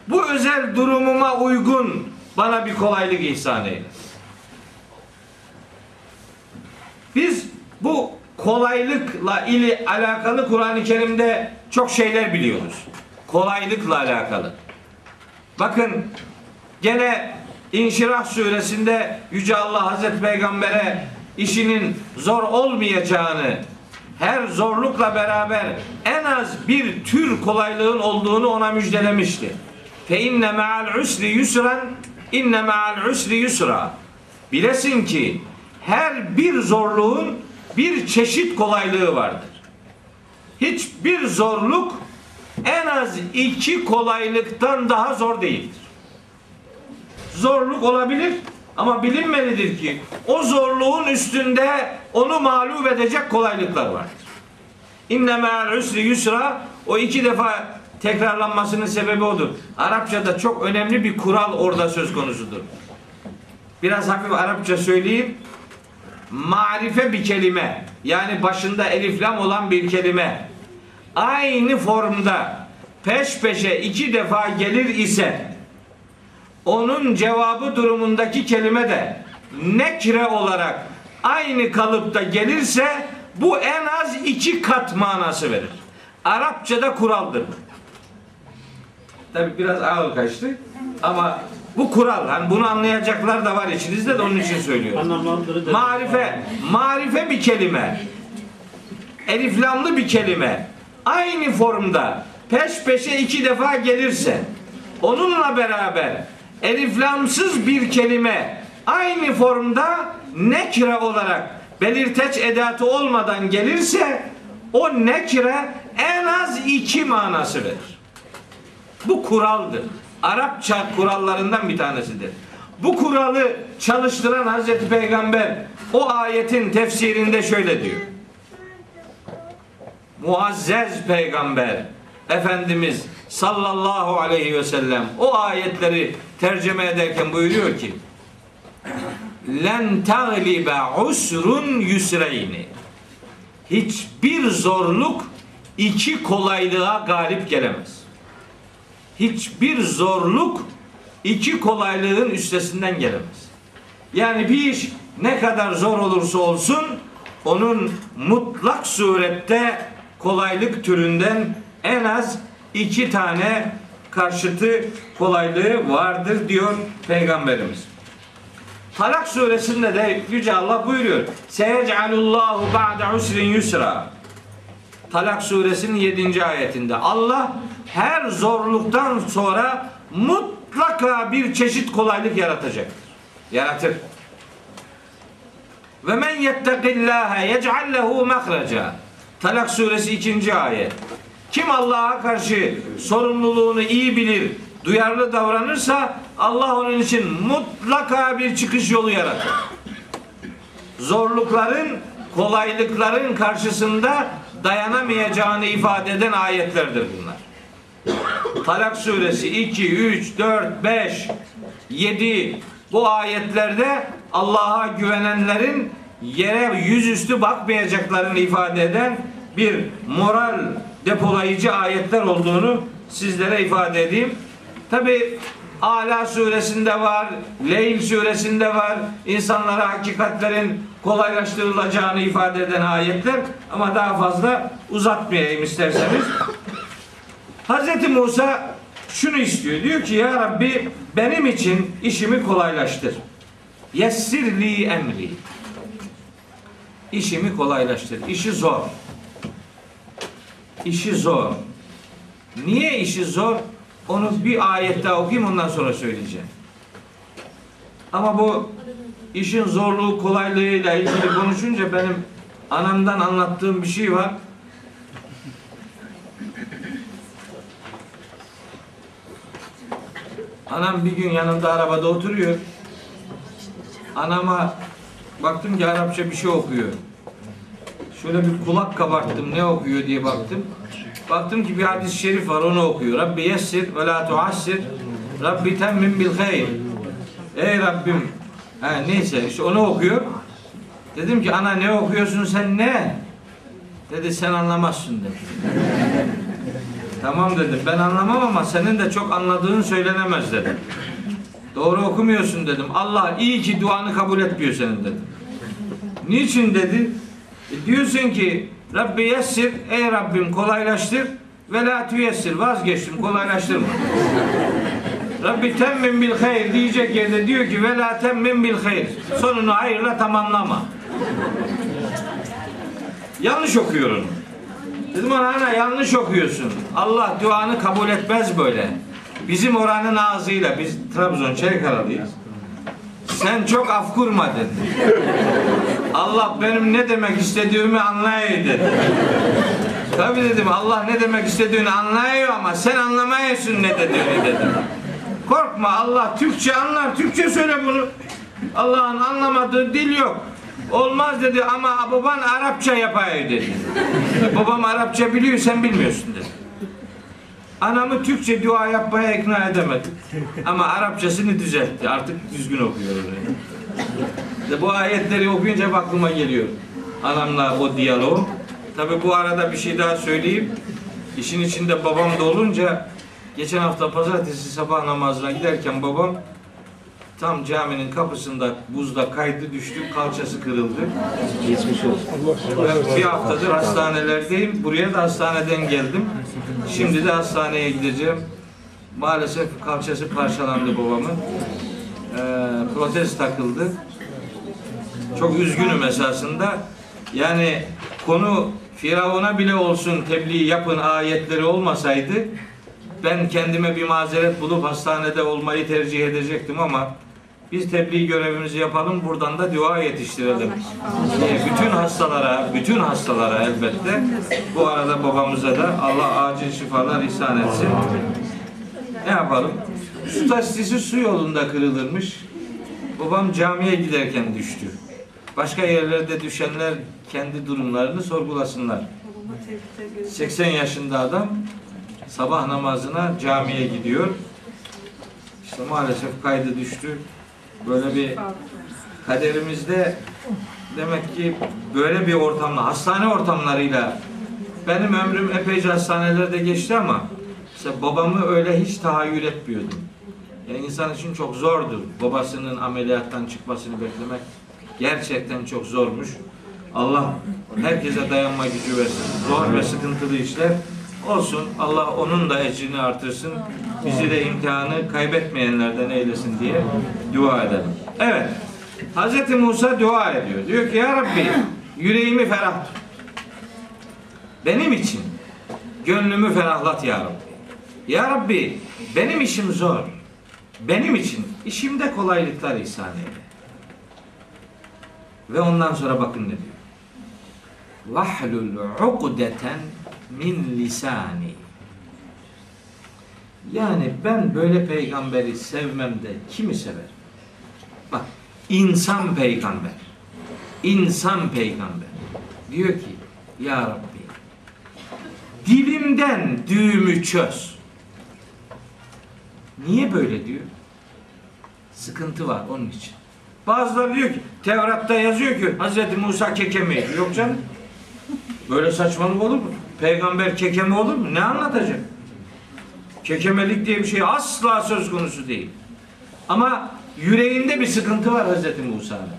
Bu özel durumuma uygun bana bir kolaylık ihsan eyle. Biz bu kolaylıkla ili alakalı Kur'an-ı Kerim'de çok şeyler biliyoruz. Kolaylıkla alakalı. Bakın gene İnşirah suresinde Yüce Allah Hazreti Peygamber'e işinin zor olmayacağını her zorlukla beraber en az bir tür kolaylığın olduğunu ona müjdelemişti. Fe inne ma'al usri yusran inne ma'al usri yusra. Bilesin ki her bir zorluğun bir çeşit kolaylığı vardır. Hiçbir zorluk en az iki kolaylıktan daha zor değildir. Zorluk olabilir ama bilinmelidir ki o zorluğun üstünde onu mağlup edecek kolaylıklar vardır. İnne me'al usri yusra o iki defa tekrarlanmasının sebebi odur. Arapçada çok önemli bir kural orada söz konusudur. Biraz hafif Arapça söyleyeyim. Marife bir kelime yani başında eliflam olan bir kelime aynı formda peş peşe iki defa gelir ise onun cevabı durumundaki kelime de nekre olarak aynı kalıpta gelirse bu en az iki kat manası verir. Arapçada kuraldır. Tabi biraz ağır kaçtı ama bu kural. Hani bunu anlayacaklar da var içinizde de onun için söylüyorum. Marife, marife bir kelime. Eliflamlı bir kelime. Aynı formda peş peşe iki defa gelirse onunla beraber eliflamsız bir kelime aynı formda nekre olarak belirteç edatı olmadan gelirse o nekre en az iki manası verir. Bu kuraldır. Arapça kurallarından bir tanesidir. Bu kuralı çalıştıran Hazreti Peygamber o ayetin tefsirinde şöyle diyor. Muazzez peygamber Efendimiz sallallahu aleyhi ve sellem o ayetleri tercüme ederken buyuruyor ki len taglibe usrun yusreyni hiçbir zorluk iki kolaylığa galip gelemez. Hiçbir zorluk iki kolaylığın üstesinden gelemez. Yani bir iş ne kadar zor olursa olsun onun mutlak surette kolaylık türünden en az iki tane karşıtı kolaylığı vardır diyor Peygamberimiz. Talak suresinde de Yüce Allah buyuruyor. Seyec'alullahu ba'de usrin yusra. Talak suresinin 7. ayetinde. Allah her zorluktan sonra mutlaka bir çeşit kolaylık yaratacaktır. Yaratır. Ve men yettekillâhe yec'al lehu mehreca. Talak suresi 2. ayet. Kim Allah'a karşı sorumluluğunu iyi bilir, duyarlı davranırsa Allah onun için mutlaka bir çıkış yolu yaratır. Zorlukların, kolaylıkların karşısında dayanamayacağını ifade eden ayetlerdir bunlar. Talak suresi 2, 3, 4, 5, 7 bu ayetlerde Allah'a güvenenlerin yere yüzüstü bakmayacaklarını ifade eden bir moral depolayıcı ayetler olduğunu sizlere ifade edeyim. Tabi Ala suresinde var, Leyl suresinde var. İnsanlara hakikatlerin kolaylaştırılacağını ifade eden ayetler ama daha fazla uzatmayayım isterseniz. Hz. Musa şunu istiyor. Diyor ki ya Rabbi benim için işimi kolaylaştır. Yessirli emri. İşimi kolaylaştır. İşi zor. İşi zor. Niye işi zor? Onu bir ayet daha okuyayım ondan sonra söyleyeceğim. Ama bu işin zorluğu kolaylığıyla ilgili konuşunca benim anamdan anlattığım bir şey var. Anam bir gün yanımda arabada oturuyor. Anama baktım ki Arapça bir şey okuyor. Şöyle bir kulak kabarttım ne okuyor diye baktım. Baktım ki bir hadis-i şerif var onu okuyor. Rabbi yessir ve la tuassir. Rabbi temmim bil hayr. Ey Rabbim. Ha, neyse işte onu okuyor. Dedim ki ana ne okuyorsun sen ne? Dedi sen anlamazsın dedi. tamam dedim ben anlamam ama senin de çok anladığın söylenemez dedim. Doğru okumuyorsun dedim. Allah iyi ki duanı kabul etmiyor senin dedim. Niçin dedi? E diyorsun ki Rabbi yessir, ey Rabbim kolaylaştır ve la tüyessir, vazgeçtim kolaylaştırma. Rabbi temmin bil hayır diyecek yerde diyor ki ve la temmin bil hayır. Sonunu hayırla tamamlama. Yanlış okuyorum. Dedim ona ana yanlış okuyorsun. Allah duanı kabul etmez böyle. Bizim oranın ağzıyla biz Trabzon Çaykaralıyız. Sen çok af kurma dedi. Allah benim ne demek istediğimi anlayıyor dedi. Tabi dedim Allah ne demek istediğini anlayıyor ama sen anlamayıyorsun ne dediğini dedim. Korkma Allah Türkçe anlar. Türkçe söyle bunu. Allah'ın anlamadığı dil yok. Olmaz dedi ama baban Arapça yapıyor dedi. Babam Arapça biliyor sen bilmiyorsun dedi. Anamı Türkçe dua yapmaya ikna edemedim. Ama Arapçasını düzeltti. Artık düzgün okuyor orayı. Bu ayetleri okuyunca hep aklıma geliyor. Anamla o diyalog. Tabi bu arada bir şey daha söyleyeyim. İşin içinde babam da olunca geçen hafta pazartesi sabah namazına giderken babam tam caminin kapısında buzda kaydı düştü kalçası kırıldı. Geçmiş olsun. Ben bir haftadır hastanelerdeyim. Buraya da hastaneden geldim. Şimdi de hastaneye gideceğim. Maalesef kalçası parçalandı babamın. Ee, protez takıldı. Çok üzgünüm esasında. Yani konu Firavun'a bile olsun tebliğ yapın ayetleri olmasaydı ben kendime bir mazeret bulup hastanede olmayı tercih edecektim ama biz tebliğ görevimizi yapalım buradan da dua yetiştirelim. Ee, bütün hastalara, bütün hastalara elbette bu arada babamıza da Allah acil şifalar ihsan etsin. Ne yapalım? Su tasdisi su yolunda kırılırmış. Babam camiye giderken düştü. Başka yerlerde düşenler kendi durumlarını sorgulasınlar. 80 yaşında adam sabah namazına camiye gidiyor. İşte maalesef kaydı düştü. Böyle bir kaderimizde demek ki böyle bir ortamla, hastane ortamlarıyla benim ömrüm epeyce hastanelerde geçti ama işte babamı öyle hiç tahayyül etmiyordum. Yani insan için çok zordur. Babasının ameliyattan çıkmasını beklemek gerçekten çok zormuş. Allah herkese dayanma gücü versin. Zor ve sıkıntılı işler olsun. Allah onun da ecrini artırsın. Bizi de imtihanı kaybetmeyenlerden eylesin diye dua edelim. Evet. Hz. Musa dua ediyor. Diyor ki ya Rabbi yüreğimi ferah tut. Benim için gönlümü ferahlat ya Rabbi. Ya Rabbi benim işim zor. Benim için işimde kolaylıklar ihsan eyle. Ve ondan sonra bakın ne diyor. Vahlul ukdeten min lisani. Yani ben böyle peygamberi sevmem de kimi sever? Bak insan peygamber. İnsan peygamber. Diyor ki ya Rabbi dilimden düğümü çöz. Niye böyle diyor? Sıkıntı var onun için. Bazıları diyor ki Tevrat'ta yazıyor ki Hz. Musa kekemeydi. Yok canım. Böyle saçmalık olur mu? Peygamber kekeme olur mu? Ne anlatacak? Kekemelik diye bir şey asla söz konusu değil. Ama yüreğinde bir sıkıntı var Hz. Musa'nın.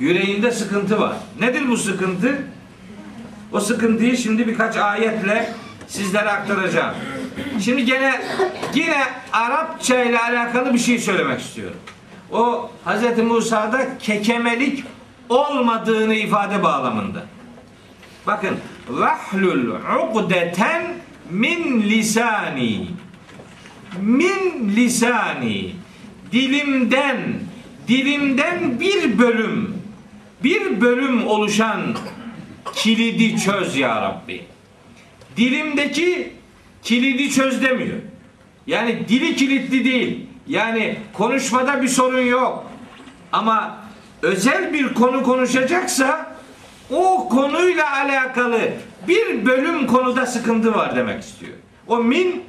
Yüreğinde sıkıntı var. Nedir bu sıkıntı? O sıkıntıyı şimdi birkaç ayetle sizlere aktaracağım. Şimdi gene yine Arapça ile alakalı bir şey söylemek istiyorum. O Hz. Musa'da kekemelik olmadığını ifade bağlamında. Bakın vahlul ukdeten min lisani min lisani dilimden dilimden bir bölüm bir bölüm oluşan kilidi çöz ya Rabbi. Dilimdeki kilidi çöz demiyor. Yani dili kilitli değil. Yani konuşmada bir sorun yok. Ama özel bir konu konuşacaksa o konuyla alakalı bir bölüm konuda sıkıntı var demek istiyor. O min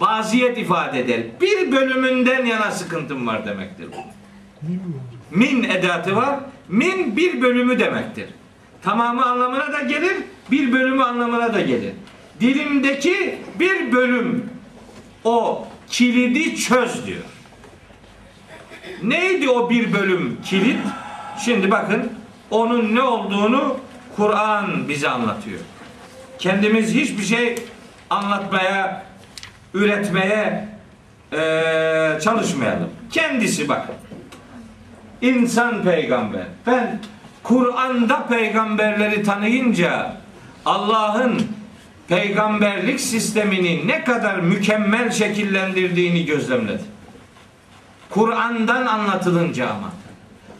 baziyet ifade eder. Bir bölümünden yana sıkıntım var demektir bu. Min edatı var. Min bir bölümü demektir. Tamamı anlamına da gelir, bir bölümü anlamına da gelir. Dilimdeki bir bölüm o kilidi çöz diyor. Neydi o bir bölüm kilit? Şimdi bakın onun ne olduğunu Kur'an bize anlatıyor. Kendimiz hiçbir şey anlatmaya, üretmeye eee, çalışmayalım. Kendisi bakın. İnsan peygamber. Ben Kur'an'da peygamberleri tanıyınca Allah'ın peygamberlik sistemini ne kadar mükemmel şekillendirdiğini gözlemledim. Kur'an'dan anlatılınca ama.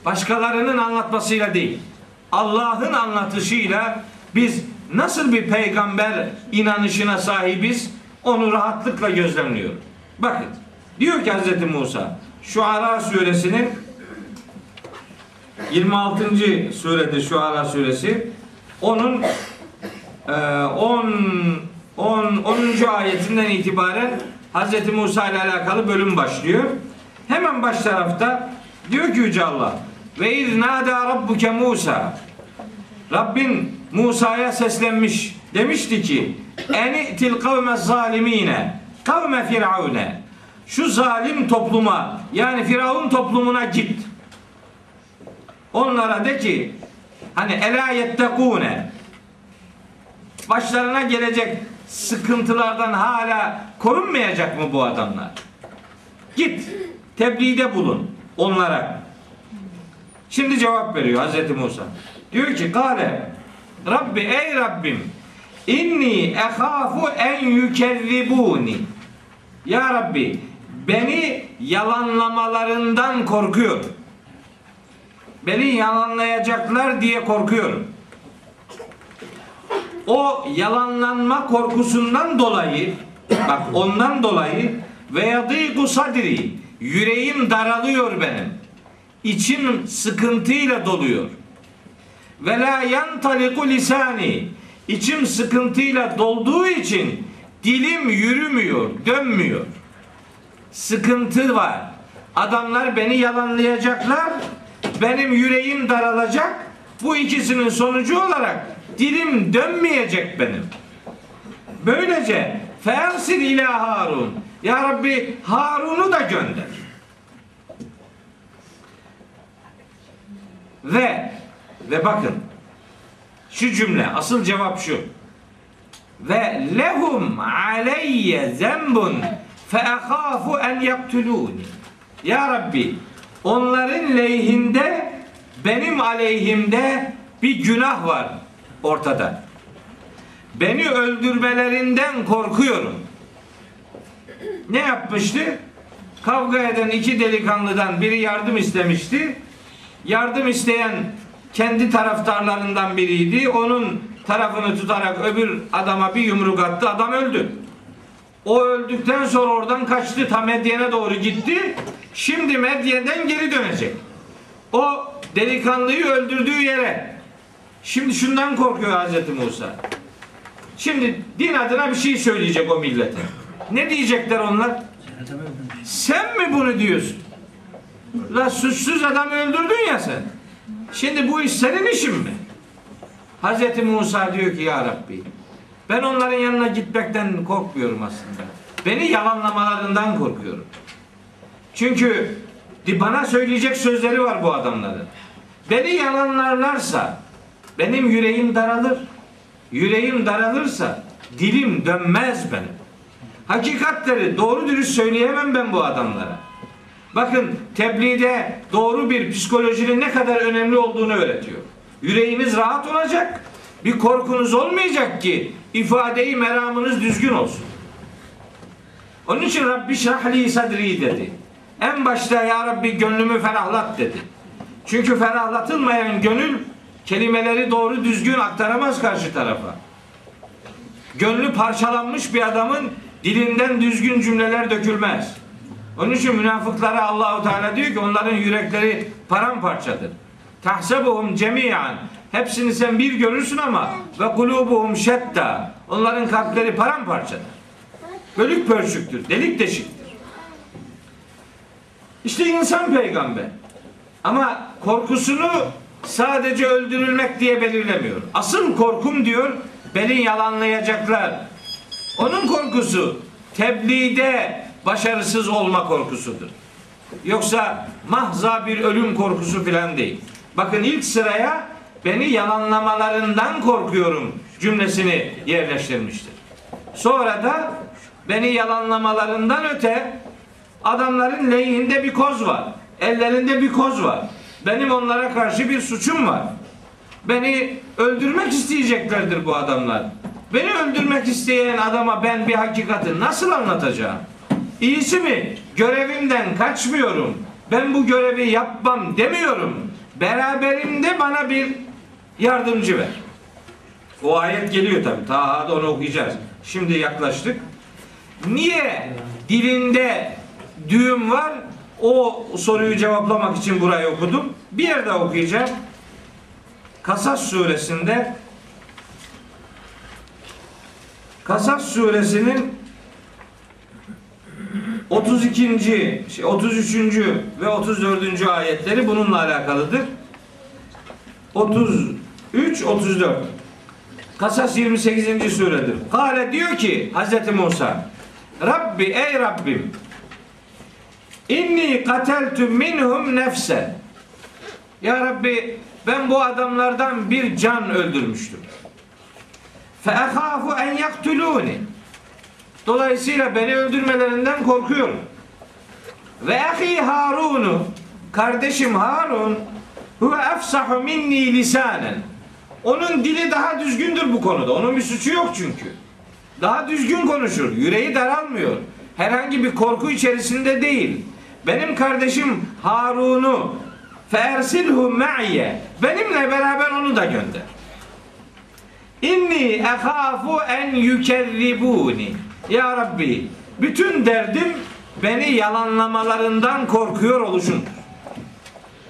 Başkalarının anlatmasıyla değil. Allah'ın anlatışıyla biz nasıl bir peygamber inanışına sahibiz onu rahatlıkla gözlemliyoruz. Bakın diyor ki Hz. Musa Şuara suresinin 26. surede Şuara suresi onun e, 10 10 10. ayetinden itibaren Hz. Musa ile alakalı bölüm başlıyor. Hemen baş tarafta diyor ki Yüce Allah ve iz nada rabbuke Musa. Rabbin Musa'ya seslenmiş demişti ki eni'til kavme zalimine kavme firavune. Şu zalim topluma yani Firavun toplumuna git. Onlara de ki hani ela yettekune başlarına gelecek sıkıntılardan hala korunmayacak mı bu adamlar? Git tebliğde bulun onlara. Şimdi cevap veriyor Hz. Musa. Diyor ki Kale Rabbi ey Rabbim inni ehafu en yükezzibuni Ya Rabbi beni yalanlamalarından korkuyorum. Beni yalanlayacaklar diye korkuyorum. O yalanlanma korkusundan dolayı bak ondan dolayı ve yadîku sadri yüreğim daralıyor benim. İçim sıkıntıyla doluyor. Ve la yantaliku lisani içim sıkıntıyla dolduğu için Dilim yürümüyor, dönmüyor. Sıkıntı var. Adamlar beni yalanlayacaklar. Benim yüreğim daralacak. Bu ikisinin sonucu olarak dilim dönmeyecek benim. Böylece fersil ila Harun. Ya Rabbi Harun'u da gönder. Ve ve bakın şu cümle asıl cevap şu. Ve lehum aleyye zembun fe ahafu en yaktuluni. Ya Rabbi onların lehinde benim aleyhimde bir günah var ortada. Beni öldürmelerinden korkuyorum. Ne yapmıştı? Kavga eden iki delikanlıdan biri yardım istemişti. Yardım isteyen kendi taraftarlarından biriydi. Onun tarafını tutarak öbür adama bir yumruk attı. Adam öldü. O öldükten sonra oradan kaçtı. Ta Medyen'e doğru gitti. Şimdi Medyen'den geri dönecek. O delikanlıyı öldürdüğü yere. Şimdi şundan korkuyor Hazreti Musa. Şimdi din adına bir şey söyleyecek o millete. Ne diyecekler onlar? Sen mi bunu diyorsun? La suçsuz adam öldürdün ya sen. Şimdi bu iş senin işin mi? Hazreti Musa diyor ki ya Rabbi ben onların yanına gitmekten korkmuyorum aslında. Beni yalanlamalarından korkuyorum. Çünkü bana söyleyecek sözleri var bu adamların. Beni yalanlarlarsa benim yüreğim daralır. Yüreğim daralırsa dilim dönmez benim. Hakikatleri doğru dürüst söyleyemem ben bu adamlara. Bakın tebliğde doğru bir psikolojinin ne kadar önemli olduğunu öğretiyor. Yüreğiniz rahat olacak. Bir korkunuz olmayacak ki ifadeyi meramınız düzgün olsun. Onun için Rabbi şrahli sadri dedi. En başta ya Rabbi gönlümü ferahlat dedi. Çünkü ferahlatılmayan gönül kelimeleri doğru düzgün aktaramaz karşı tarafa. Gönlü parçalanmış bir adamın dilinden düzgün cümleler dökülmez. Onun için münafıklara Allahu Teala diyor ki onların yürekleri paramparçadır. Tahsebuhum cemiyan. Hepsini sen bir görürsün ama ve kulubuhum şetta. Onların kalpleri paramparçadır. Bölük pörçüktür, delik deşiktir. İşte insan peygamber. Ama korkusunu sadece öldürülmek diye belirlemiyor. Asıl korkum diyor beni yalanlayacaklar. Onun korkusu tebliğde başarısız olma korkusudur. Yoksa mahza bir ölüm korkusu filan değil. Bakın ilk sıraya beni yalanlamalarından korkuyorum cümlesini yerleştirmiştir. Sonra da beni yalanlamalarından öte adamların lehinde bir koz var. Ellerinde bir koz var. Benim onlara karşı bir suçum var. Beni öldürmek isteyeceklerdir bu adamlar. Beni öldürmek isteyen adama ben bir hakikati nasıl anlatacağım? İyisi mi? Görevimden kaçmıyorum. Ben bu görevi yapmam demiyorum. Beraberimde bana bir yardımcı ver. O ayet geliyor tabi. Ta da onu okuyacağız. Şimdi yaklaştık. Niye dilinde düğüm var? O soruyu cevaplamak için burayı okudum. Bir yerde okuyacağım. Kasas suresinde Kasas suresinin 32. şey 33. ve 34. ayetleri bununla alakalıdır. 33 34. Kasas 28. suredir. Kale diyor ki Hazreti Musa Rabbi ey Rabbim inni kateltu minhum nefsen Ya Rabbi ben bu adamlardan bir can öldürmüştüm. Fe ehafu en yaktuluni Dolayısıyla beni öldürmelerinden korkuyorum. Ve ahi Harun'u kardeşim Harun huve efsahu minni lisanen. Onun dili daha düzgündür bu konuda. Onun bir suçu yok çünkü. Daha düzgün konuşur. Yüreği daralmıyor. Herhangi bir korku içerisinde değil. Benim kardeşim Harun'u fersilhu me'ye. Benimle beraber onu da gönder. İnni ehafu en yükerribuni. Ya Rabbi bütün derdim beni yalanlamalarından korkuyor oluşum.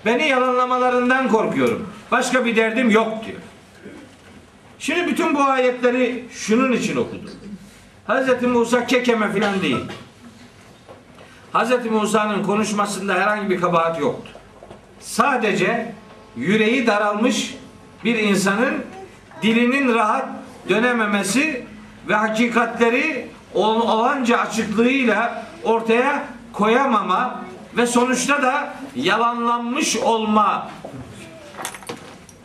Beni yalanlamalarından korkuyorum. Başka bir derdim yok diyor. Şimdi bütün bu ayetleri şunun için okudum. Hz. Musa kekeme filan değil. Hz. Musa'nın konuşmasında herhangi bir kabahat yoktu. Sadece yüreği daralmış bir insanın dilinin rahat dönememesi ve hakikatleri ol- olanca açıklığıyla ortaya koyamama ve sonuçta da yalanlanmış olma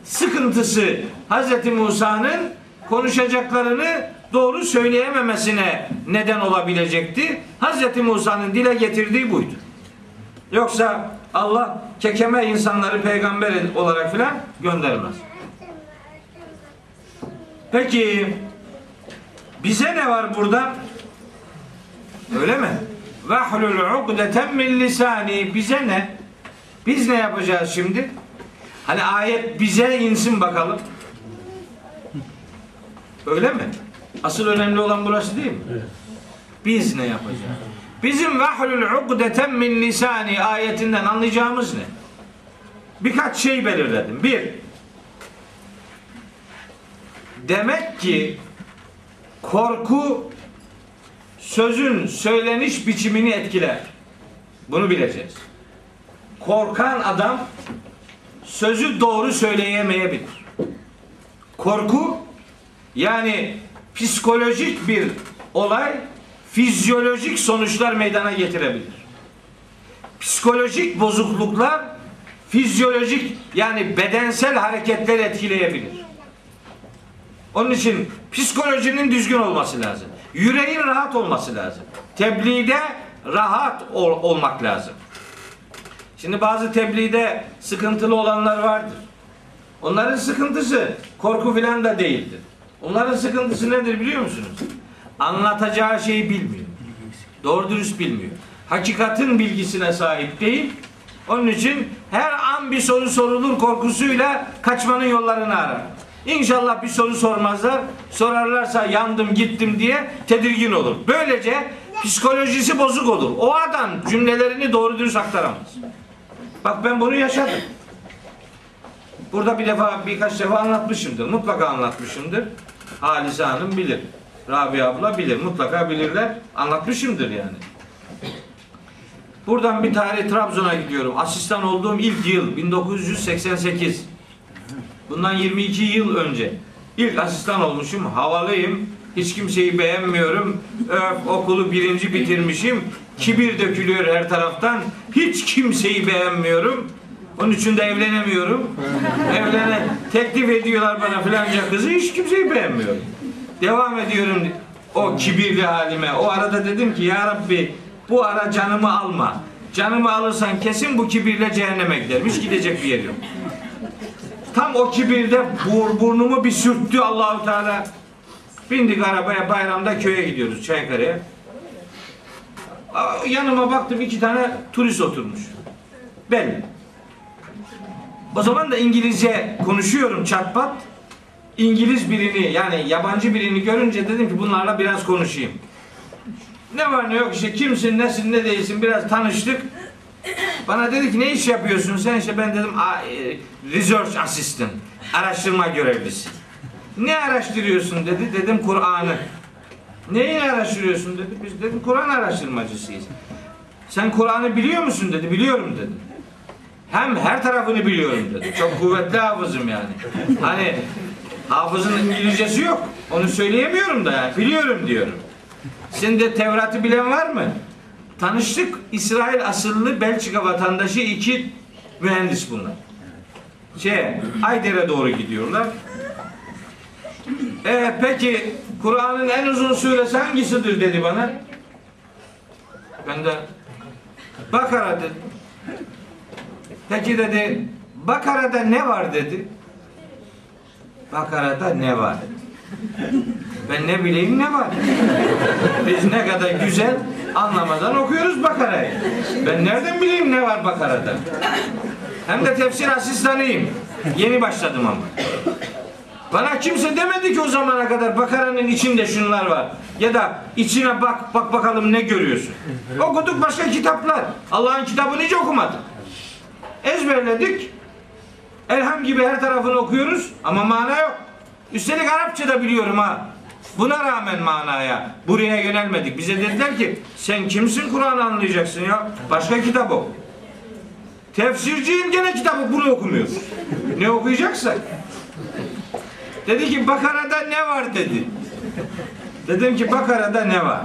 sıkıntısı Hz. Musa'nın konuşacaklarını doğru söyleyememesine neden olabilecekti. Hz. Musa'nın dile getirdiği buydu. Yoksa Allah kekeme insanları peygamber olarak filan göndermez. Peki bize ne var burada? Öyle mi? Vahlul ukdeten min lisani. Bize ne? Biz ne yapacağız şimdi? Hani ayet bize insin bakalım. Öyle mi? Asıl önemli olan burası değil mi? Biz ne yapacağız? Bizim vahlul ukdeten min lisani ayetinden anlayacağımız ne? Birkaç şey belirledim. Bir, demek ki korku sözün söyleniş biçimini etkiler. Bunu bileceğiz. Korkan adam sözü doğru söyleyemeyebilir. Korku yani psikolojik bir olay fizyolojik sonuçlar meydana getirebilir. Psikolojik bozukluklar fizyolojik yani bedensel hareketler etkileyebilir. Onun için psikolojinin düzgün olması lazım. Yüreğin rahat olması lazım. Tebliğde rahat ol- olmak lazım. Şimdi bazı tebliğde sıkıntılı olanlar vardır. Onların sıkıntısı korku filan da değildir. Onların sıkıntısı nedir biliyor musunuz? Anlatacağı şeyi bilmiyor. Doğru dürüst bilmiyor. Hakikatin bilgisine sahip değil. Onun için her an bir soru sorulur korkusuyla kaçmanın yollarını arar. İnşallah bir soru sormazlar. Sorarlarsa yandım gittim diye tedirgin olur. Böylece psikolojisi bozuk olur. O adam cümlelerini doğru dürüst aktaramaz. Bak ben bunu yaşadım. Burada bir defa birkaç defa anlatmışımdır. Mutlaka anlatmışımdır. Halise Hanım bilir. Rabia abla bilir. Mutlaka bilirler. Anlatmışımdır yani. Buradan bir tarih Trabzon'a gidiyorum. Asistan olduğum ilk yıl 1988. Bundan 22 yıl önce. İlk asistan olmuşum. Havalıyım. Hiç kimseyi beğenmiyorum. Öf okulu birinci bitirmişim. Kibir dökülüyor her taraftan. Hiç kimseyi beğenmiyorum. Onun için de evlenemiyorum. Evlene teklif ediyorlar bana filanca kızı. Hiç kimseyi beğenmiyorum. Devam ediyorum o kibirli halime. O arada dedim ki ya Rabbi bu ara canımı alma. Canımı alırsan kesin bu kibirle cehenneme giderim. Hiç gidecek bir yer yok. Tam o kibirde bur, burnumu bir sürttü Allahu Teala. Bindik arabaya bayramda köye gidiyoruz Çaykara'ya. Yanıma baktım iki tane turist oturmuş. Ben. O zaman da İngilizce konuşuyorum çatpat. İngiliz birini yani yabancı birini görünce dedim ki bunlarla biraz konuşayım. Ne var ne yok işte kimsin nesin ne değilsin biraz tanıştık. Bana dedi ki ne iş yapıyorsun sen işte ben dedim "A- e, research assistant araştırma görevlisi. Ne araştırıyorsun dedi dedim Kur'an'ı. Neyi araştırıyorsun dedi biz dedim Kur'an araştırmacısıyız. Sen Kur'an'ı biliyor musun dedi biliyorum dedi. Hem her tarafını biliyorum dedi. Çok kuvvetli hafızım yani. Hani hafızın İngilizcesi yok. Onu söyleyemiyorum da yani. Biliyorum diyorum. De Tevrat'ı bilen var mı? Tanıştık. İsrail asıllı Belçika vatandaşı iki mühendis bunlar. Şey, Ayder'e doğru gidiyorlar. E, peki Kur'an'ın en uzun suresi hangisidir dedi bana. Ben de Bakara dedim. Peki dedi Bakara'da ne var dedi. Bakara'da ne var? Ben ne bileyim ne var? Biz ne kadar güzel anlamadan okuyoruz Bakara'yı. Ben nereden bileyim ne var Bakara'da? Hem de tefsir asistanıyım. Yeni başladım ama. Bana kimse demedi ki o zamana kadar Bakara'nın içinde şunlar var. Ya da içine bak bak bakalım ne görüyorsun. Okuduk başka kitaplar. Allah'ın kitabını hiç okumadık. Ezberledik. Elham gibi her tarafını okuyoruz ama mana yok. Üstelik Arapça da biliyorum ha. Buna rağmen manaya buraya yönelmedik. Bize dediler ki sen kimsin Kur'an anlayacaksın ya? Başka kitap oku. Tefsirciyim gene kitabı bunu okumuyoruz. Ne okuyacaksak? Dedi ki Bakara'da ne var dedi. Dedim ki Bakara'da ne var?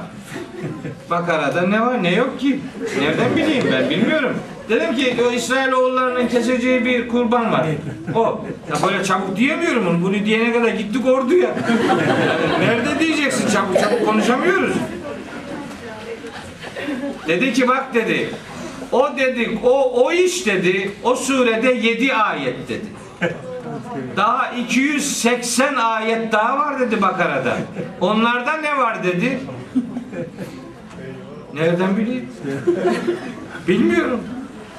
Bakara'da ne var ne yok ki? Nereden bileyim ben bilmiyorum. Dedim ki o İsrailoğullarının keseceği bir kurban var. O. Ya böyle çabuk diyemiyorum onu. Bunu diyene kadar gittik orduya. Nerede diyeceksin çabuk çabuk konuşamıyoruz. Dedi ki bak dedi. O dedi o o iş dedi. O surede 7 ayet dedi. Daha 280 ayet daha var dedi Bakara'da. Onlarda ne var dedi. Nereden bileyim? Bilmiyorum.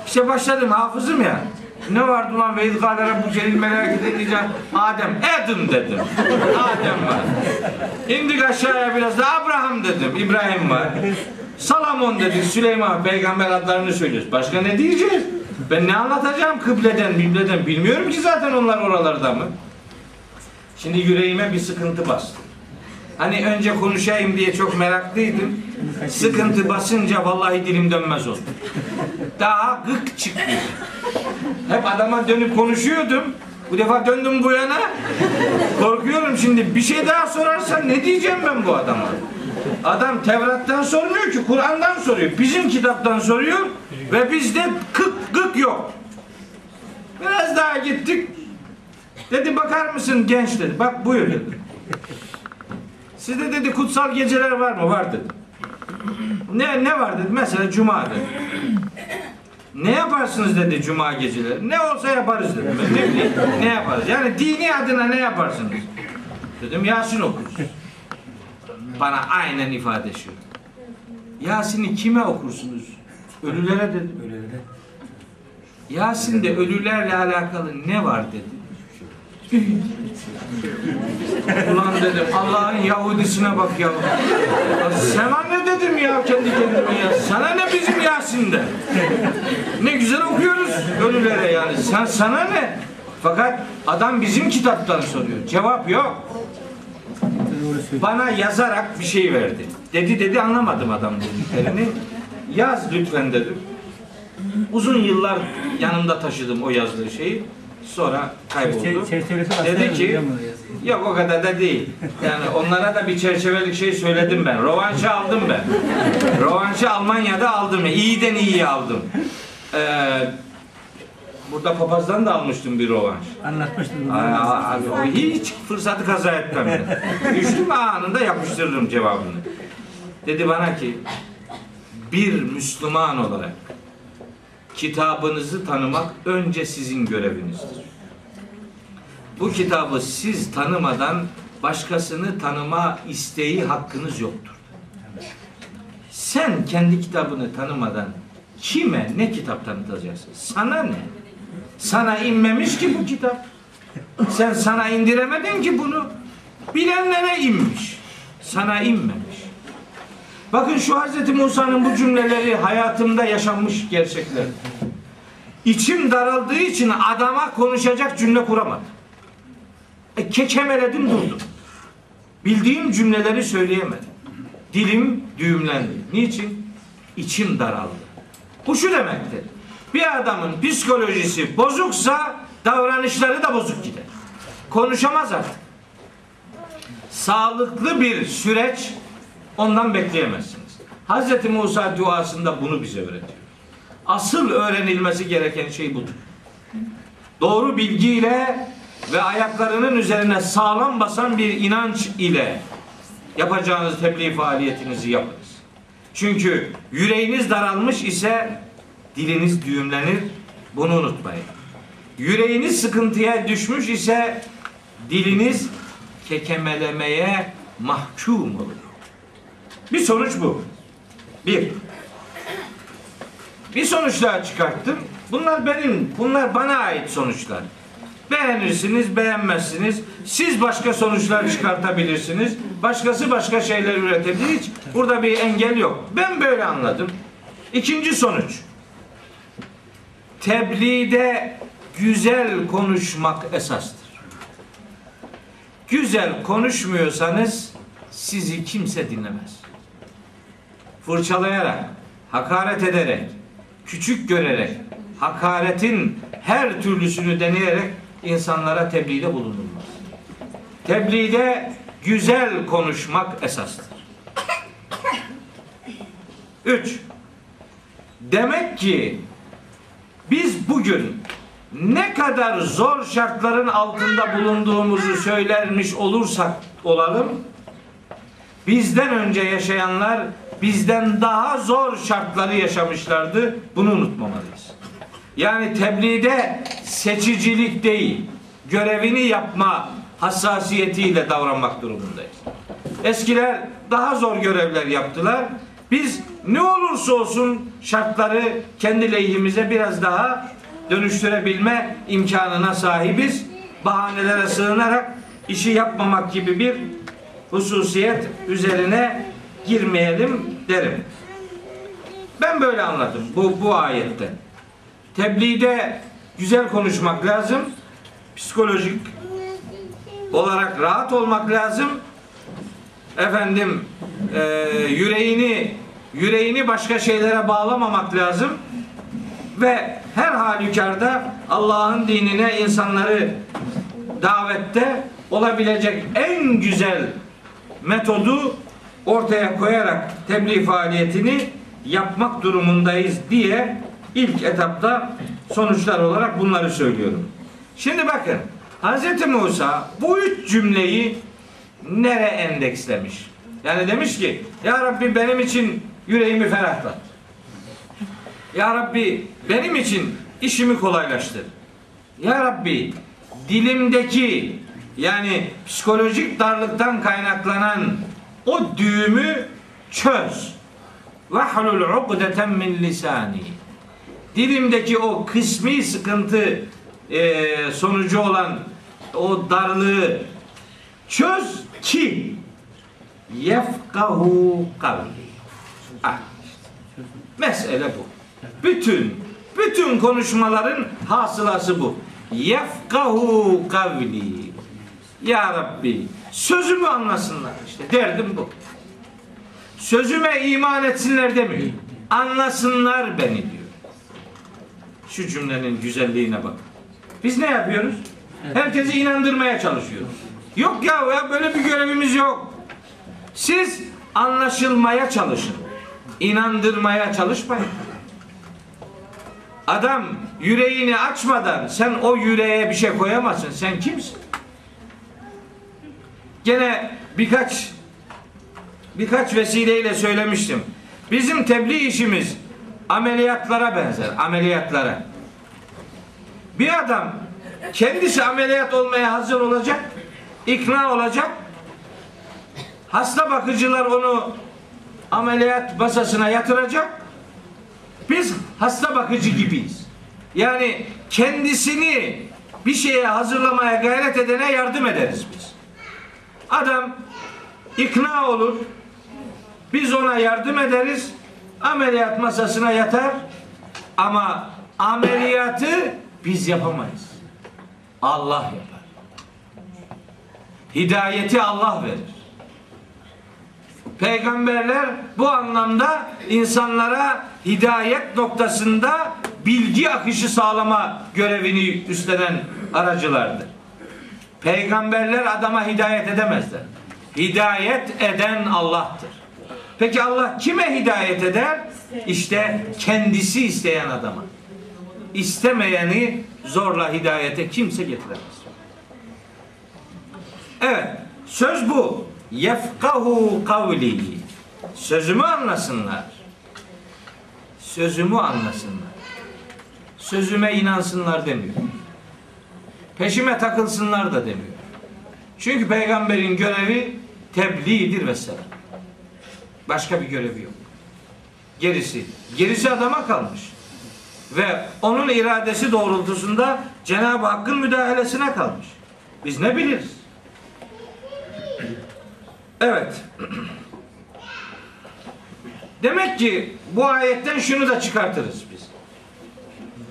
İşte başladım hafızım ya. Ne vardı lan ve izgâle rabbu celil melâkete edeceğim. Adem. Adam dedim. Adem var. İndik aşağıya biraz da Abraham dedim. İbrahim var. Salamon dedik. Süleyman peygamber adlarını söylüyoruz. Başka ne diyeceğiz? Ben ne anlatacağım kıbleden, bibleden? Bilmiyorum ki zaten onlar oralarda mı? Şimdi yüreğime bir sıkıntı bastı. Hani önce konuşayım diye çok meraklıydım. Sıkıntı basınca vallahi dilim dönmez oldu. Daha gık çıkmıyor. Hep adama dönüp konuşuyordum. Bu defa döndüm bu yana. Korkuyorum şimdi bir şey daha sorarsan ne diyeceğim ben bu adama? Adam Tevrat'tan sormuyor ki Kur'an'dan soruyor. Bizim kitaptan soruyor ve bizde kık gık yok. Biraz daha gittik. Dedi bakar mısın genç dedi. Bak buyur dedi. Sizde dedi kutsal geceler var mı? Var dedi. Ne ne var dedi. Mesela cuma dedi. Ne yaparsınız dedi cuma geceleri. Ne olsa yaparız dedim. Ben ne bileyim ne yaparız. Yani dini adına ne yaparsınız? Dedim Yasin okuruz. Bana aynen ifade şu. Yasin'i kime okursunuz? Ölülere dedim. Yasin'de ölülerle alakalı ne var dedi. Ulan dedim Allah'ın Yahudisine bak ya. Sana ne dedim ya kendi kendime ya. Sana ne bizim Yasin'de. Ne güzel okuyoruz ölülere yani. Sen sana ne? Fakat adam bizim kitaptan soruyor. Cevap yok. Bana yazarak bir şey verdi. Dedi dedi anlamadım adam dediklerini. Yaz lütfen dedim. Uzun yıllar yanımda taşıdım o yazdığı şeyi. Sonra kayboldu. Dedi ki yok o kadar da değil. Yani onlara da bir çerçevelik şey söyledim ben. Rovanşı aldım ben. Rovanşı Almanya'da aldım. İyiden iyiyi aldım. Ee, burada papazdan da almıştım bir rovanş. Anlatmıştım. Ay, o hiç fırsatı kaza etmem ben. Düştüm anında yapıştırırım cevabını. Dedi bana ki bir Müslüman olarak kitabınızı tanımak önce sizin görevinizdir. Bu kitabı siz tanımadan başkasını tanıma isteği hakkınız yoktur. Sen kendi kitabını tanımadan kime ne kitap tanıtacaksın? Sana ne? Sana inmemiş ki bu kitap. Sen sana indiremedin ki bunu. Bilenlere inmiş. Sana inmemiş. Bakın şu Hz. Musa'nın bu cümleleri hayatımda yaşanmış gerçekler. İçim daraldığı için adama konuşacak cümle kuramadım. E, kekemeledim durdum. Bildiğim cümleleri söyleyemedim. Dilim düğümlendi. Niçin? İçim daraldı. Bu şu demektir. Bir adamın psikolojisi bozuksa davranışları da bozuk gider. Konuşamaz artık. Sağlıklı bir süreç ondan bekleyemezsiniz. Hz. Musa duasında bunu bize öğretiyor. Asıl öğrenilmesi gereken şey budur. Doğru bilgiyle ve ayaklarının üzerine sağlam basan bir inanç ile yapacağınız tebliğ faaliyetinizi yapınız. Çünkü yüreğiniz daralmış ise diliniz düğümlenir. Bunu unutmayın. Yüreğiniz sıkıntıya düşmüş ise diliniz kekemelemeye mahkum olur. Bir sonuç bu. Bir. Bir sonuç daha çıkarttım. Bunlar benim, bunlar bana ait sonuçlar. Beğenirsiniz, beğenmezsiniz. Siz başka sonuçlar çıkartabilirsiniz. Başkası başka şeyler üretebilir. Hiç burada bir engel yok. Ben böyle anladım. İkinci sonuç. Tebliğde güzel konuşmak esastır. Güzel konuşmuyorsanız sizi kimse dinlemez. Fırçalayarak, hakaret ederek, küçük görerek, hakaretin her türlüsünü deneyerek insanlara tebliğde bulunulmaz. Tebliğde güzel konuşmak esastır. Üç, demek ki biz bugün ne kadar zor şartların altında bulunduğumuzu söylermiş olursak olalım, bizden önce yaşayanlar bizden daha zor şartları yaşamışlardı. Bunu unutmamalıyız. Yani tebliğde seçicilik değil, görevini yapma hassasiyetiyle davranmak durumundayız. Eskiler daha zor görevler yaptılar. Biz ne olursa olsun şartları kendi lehimize biraz daha dönüştürebilme imkanına sahibiz. Bahanelere sığınarak işi yapmamak gibi bir hususiyet üzerine girmeyelim derim. Ben böyle anladım bu, bu ayette. Tebliğde güzel konuşmak lazım. Psikolojik olarak rahat olmak lazım. Efendim e, yüreğini yüreğini başka şeylere bağlamamak lazım ve her halükarda Allah'ın dinine insanları davette olabilecek en güzel metodu ortaya koyarak tebliğ faaliyetini yapmak durumundayız diye ilk etapta sonuçlar olarak bunları söylüyorum. Şimdi bakın Hz. Musa bu üç cümleyi nere endekslemiş? Yani demiş ki Ya Rabbi benim için yüreğimi ferahlat. Ya Rabbi benim için işimi kolaylaştır. Ya Rabbi dilimdeki yani psikolojik darlıktan kaynaklanan o düğümü çöz. Vahlul ukdeten min lisani. Dilimdeki o kısmi sıkıntı e, sonucu olan o darlığı çöz ki yefkahu kavli. Ah, mesele bu. Bütün bütün konuşmaların hasılası bu. Yefkahu kavli. Ya Rabbi sözümü anlasınlar işte derdim bu. Sözüme iman etsinler demiyor. Anlasınlar beni diyor. Şu cümlenin güzelliğine bak. Biz ne yapıyoruz? Herkesi inandırmaya çalışıyoruz. Yok ya, ya böyle bir görevimiz yok. Siz anlaşılmaya çalışın. İnandırmaya çalışmayın. Adam yüreğini açmadan sen o yüreğe bir şey koyamazsın. Sen kimsin? Gene birkaç birkaç vesileyle söylemiştim. Bizim tebliğ işimiz ameliyatlara benzer. Ameliyatlara. Bir adam kendisi ameliyat olmaya hazır olacak, ikna olacak. Hasta bakıcılar onu ameliyat masasına yatıracak. Biz hasta bakıcı gibiyiz. Yani kendisini bir şeye hazırlamaya gayret edene yardım ederiz biz. Adam ikna olur. Biz ona yardım ederiz. Ameliyat masasına yatar. Ama ameliyatı biz yapamayız. Allah yapar. Hidayeti Allah verir. Peygamberler bu anlamda insanlara hidayet noktasında bilgi akışı sağlama görevini üstlenen aracılardır. Peygamberler adama hidayet edemezler. Hidayet eden Allah'tır. Peki Allah kime hidayet eder? İşte kendisi isteyen adama. İstemeyeni zorla hidayete kimse getiremez. Evet, söz bu. Yefkahu kavli. Sözümü anlasınlar. Sözümü anlasınlar. Sözüme inansınlar demiyor. Peşime takılsınlar da demiyor. Çünkü peygamberin görevi tebliğdir vesselam. Başka bir görevi yok. Gerisi, gerisi adama kalmış. Ve onun iradesi doğrultusunda Cenab-ı Hakk'ın müdahalesine kalmış. Biz ne biliriz? Evet. Demek ki bu ayetten şunu da çıkartırız biz.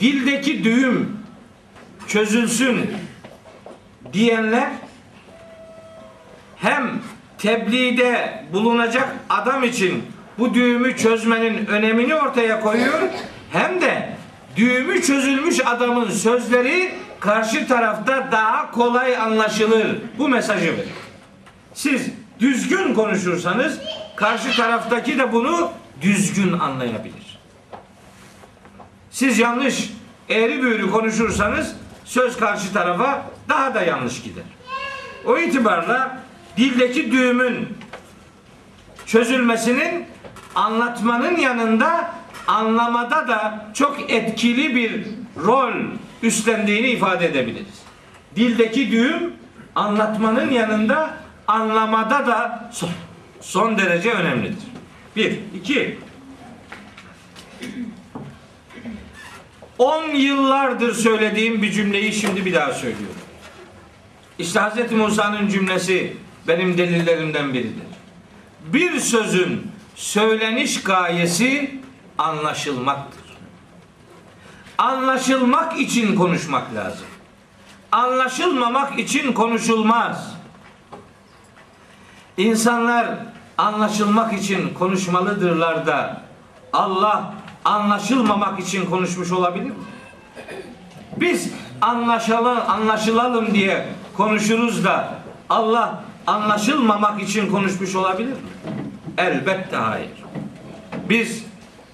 Dildeki düğüm çözülsün diyenler hem tebliğde bulunacak adam için bu düğümü çözmenin önemini ortaya koyuyor. Hem de düğümü çözülmüş adamın sözleri karşı tarafta daha kolay anlaşılır. Bu mesajı verir. Siz düzgün konuşursanız karşı taraftaki de bunu düzgün anlayabilir. Siz yanlış, eğri büğrü konuşursanız söz karşı tarafa daha da yanlış gider. O itibarla dildeki düğümün çözülmesinin anlatmanın yanında anlamada da çok etkili bir rol üstlendiğini ifade edebiliriz. Dildeki düğüm anlatmanın yanında anlamada da son, son derece önemlidir. Bir, iki. On yıllardır söylediğim bir cümleyi şimdi bir daha söylüyorum. İşte Hz. Musa'nın cümlesi benim delillerimden biridir. Bir sözün söyleniş gayesi anlaşılmaktır. Anlaşılmak için konuşmak lazım. Anlaşılmamak için konuşulmaz. İnsanlar anlaşılmak için konuşmalıdırlar da Allah anlaşılmamak için konuşmuş olabilir mi? Biz anlaşalım, anlaşılalım diye konuşuruz da Allah anlaşılmamak için konuşmuş olabilir mi? Elbette hayır. Biz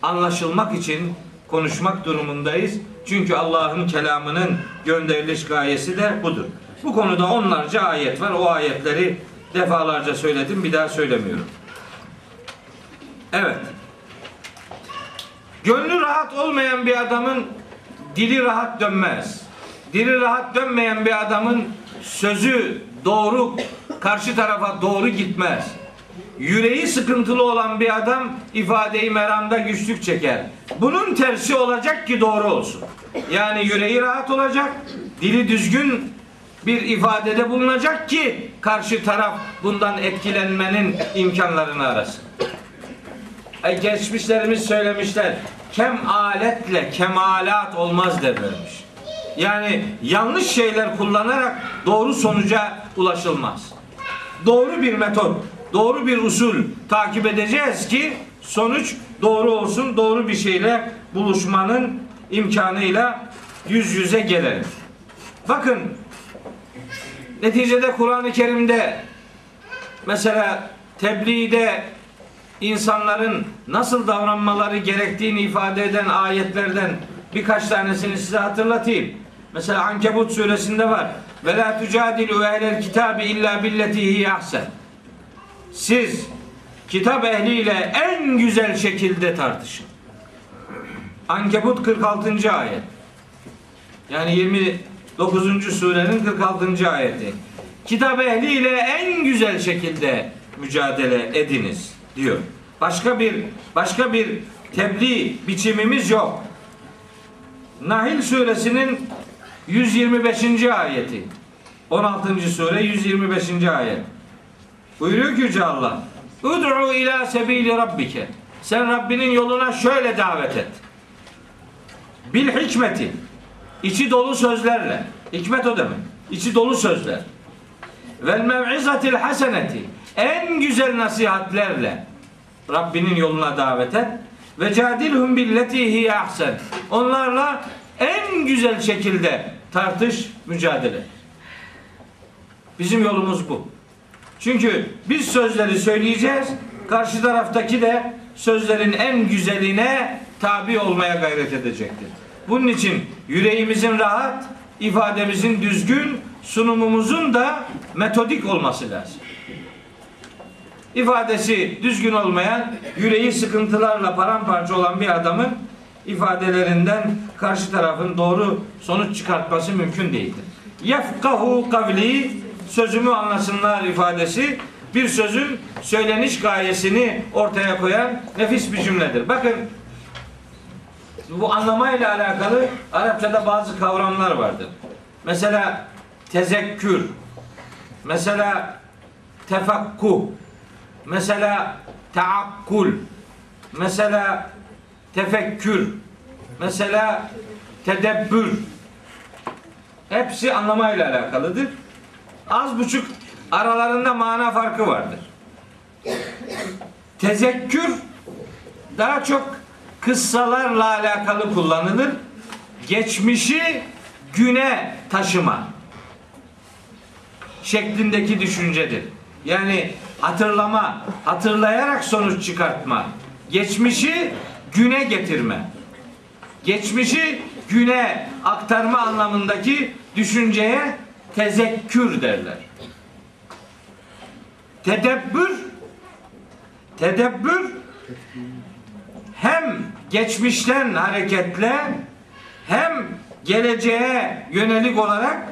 anlaşılmak için konuşmak durumundayız. Çünkü Allah'ın kelamının gönderiliş gayesi de budur. Bu konuda onlarca ayet var. O ayetleri defalarca söyledim. Bir daha söylemiyorum. Evet. Gönlü rahat olmayan bir adamın dili rahat dönmez. Dili rahat dönmeyen bir adamın sözü doğru karşı tarafa doğru gitmez. Yüreği sıkıntılı olan bir adam ifadeyi meramda güçlük çeker. Bunun tersi olacak ki doğru olsun. Yani yüreği rahat olacak, dili düzgün bir ifadede bulunacak ki karşı taraf bundan etkilenmenin imkanlarını arasın. E, geçmişlerimiz söylemişler. Kem aletle kemalat olmaz derlermiş. Yani yanlış şeyler kullanarak doğru sonuca ulaşılmaz. Doğru bir metot, doğru bir usul takip edeceğiz ki sonuç doğru olsun, doğru bir şeyle buluşmanın imkanıyla yüz yüze gelelim. Bakın neticede Kur'an-ı Kerim'de mesela tebliğde insanların nasıl davranmaları gerektiğini ifade eden ayetlerden birkaç tanesini size hatırlatayım. Mesela Ankebut suresinde var. Ve la tucadilu ehlel kitabi illa billeti ahsen. Siz kitap ehliyle en güzel şekilde tartışın. Ankebut 46. ayet. Yani 29. surenin 46. ayeti. Kitap ehliyle en güzel şekilde mücadele ediniz diyor. Başka bir başka bir tebliğ biçimimiz yok. Nahil suresinin 125. ayeti. 16. sure 125. ayet. Buyuruyor ki Yüce Allah. Ud'u ila sebili rabbike. Sen Rabbinin yoluna şöyle davet et. Bil hikmeti. içi dolu sözlerle. Hikmet o demek. İçi dolu sözler. Vel mev'izatil haseneti. En güzel nasihatlerle Rabbinin yoluna davet et. Ve cadilhum billeti hiye ahsen. Onlarla en güzel şekilde tartış, mücadele. Bizim yolumuz bu. Çünkü biz sözleri söyleyeceğiz. Karşı taraftaki de sözlerin en güzeline tabi olmaya gayret edecektir. Bunun için yüreğimizin rahat, ifademizin düzgün, sunumumuzun da metodik olması lazım. İfadesi düzgün olmayan, yüreği sıkıntılarla paramparça olan bir adamın ifadelerinden karşı tarafın doğru sonuç çıkartması mümkün değildir. Yefkahu kavli sözümü anlasınlar ifadesi bir sözün söyleniş gayesini ortaya koyan nefis bir cümledir. Bakın bu anlamayla alakalı Arapçada bazı kavramlar vardır. Mesela tezekkür, mesela tefakkuh, mesela taakkul, mesela tefekkür, mesela tedebbür. Hepsi anlamayla alakalıdır. Az buçuk aralarında mana farkı vardır. Tezekkür daha çok kıssalarla alakalı kullanılır. Geçmişi güne taşıma şeklindeki düşüncedir. Yani hatırlama, hatırlayarak sonuç çıkartma, geçmişi güne getirme, geçmişi güne aktarma anlamındaki düşünceye tezekkür derler. Tedebbür tedebbür hem geçmişten hareketle hem geleceğe yönelik olarak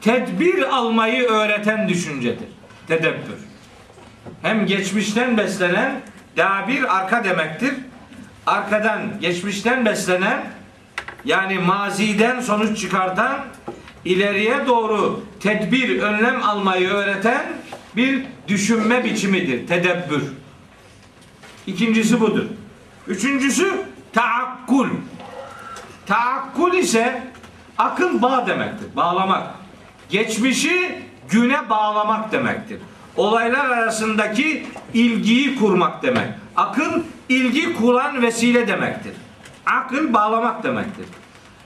tedbir almayı öğreten düşüncedir. Tedebbür. Hem geçmişten beslenen daha arka demektir. Arkadan geçmişten beslenen yani maziden sonuç çıkartan ileriye doğru tedbir, önlem almayı öğreten bir düşünme biçimidir. Tedebbür. İkincisi budur. Üçüncüsü taakkul. Taakkul ise akıl bağ demektir. Bağlamak. Geçmişi güne bağlamak demektir. Olaylar arasındaki ilgiyi kurmak demek. Akıl ilgi kuran vesile demektir. Akıl bağlamak demektir.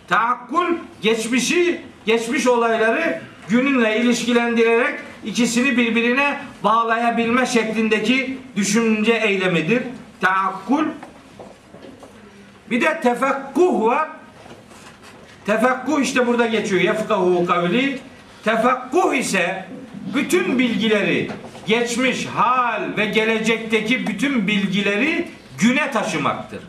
Taakkul geçmişi, geçmiş olayları gününle ilişkilendirerek ikisini birbirine bağlayabilme şeklindeki düşünce eylemidir. Taakkul bir de tefekkuh var. Tefekkuh işte burada geçiyor. Yefkahu kavli. Tefekkuh ise bütün bilgileri, geçmiş, hal ve gelecekteki bütün bilgileri güne taşımaktır.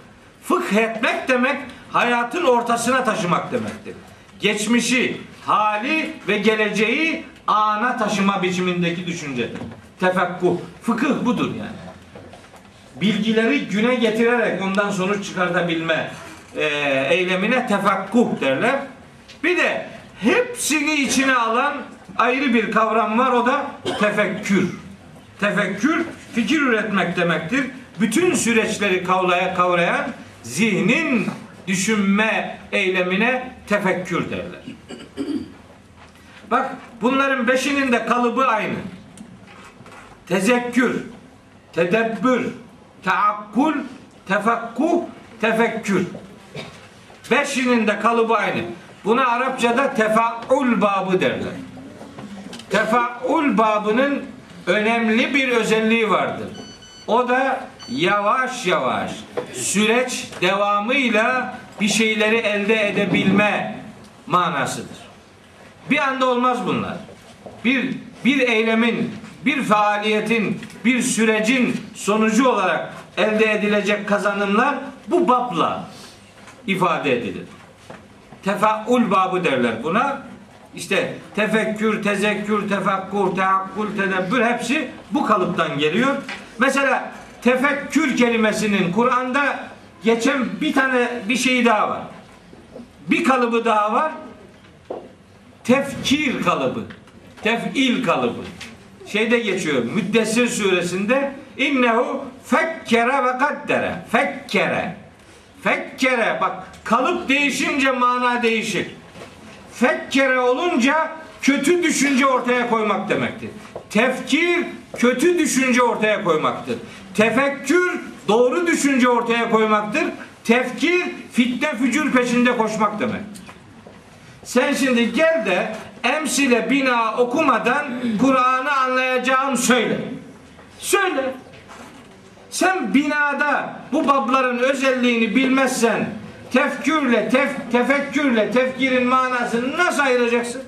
Fıkh etmek demek hayatın ortasına taşımak demektir. Geçmişi, hali ve geleceği ana taşıma biçimindeki düşüncedir. Tefekkuh. Fıkıh budur yani bilgileri güne getirerek ondan sonuç çıkartabilme e, eylemine tefakkuh derler. Bir de hepsini içine alan ayrı bir kavram var o da tefekkür. Tefekkür fikir üretmek demektir. Bütün süreçleri kavraya kavrayan zihnin düşünme eylemine tefekkür derler. Bak bunların beşinin de kalıbı aynı. Tezekkür, tedebbür, taakkul, tefekkuh, tefekkür. Beşinin de kalıbı aynı. Buna Arapçada tefaul babı derler. Tefaul babının önemli bir özelliği vardır. O da yavaş yavaş süreç devamıyla bir şeyleri elde edebilme manasıdır. Bir anda olmaz bunlar. Bir bir eylemin, bir faaliyetin, bir sürecin sonucu olarak elde edilecek kazanımlar bu babla ifade edilir. Tefaul babı derler buna. İşte tefekkür, tezekkür, tefakkur, teakkul, tedebbür hepsi bu kalıptan geliyor. Mesela tefekkür kelimesinin Kur'an'da geçen bir tane bir şey daha var. Bir kalıbı daha var. Tefkir kalıbı. Tef'il kalıbı. Şeyde geçiyor. Müddessir suresinde innehu fekkere ve kaddere. Fekkere. Fekkere. Bak kalıp değişince mana değişir. Fekkere olunca kötü düşünce ortaya koymak demektir. Tefkir kötü düşünce ortaya koymaktır. Tefekkür doğru düşünce ortaya koymaktır. Tefkir fitne fücur peşinde koşmak demek. Sen şimdi gel de emsile bina okumadan Kur'an'ı anlayacağım söyle. Söyle. Sen binada bu babların özelliğini bilmezsen tefkürle, tef, tefekkürle tefkirin manasını nasıl ayıracaksın?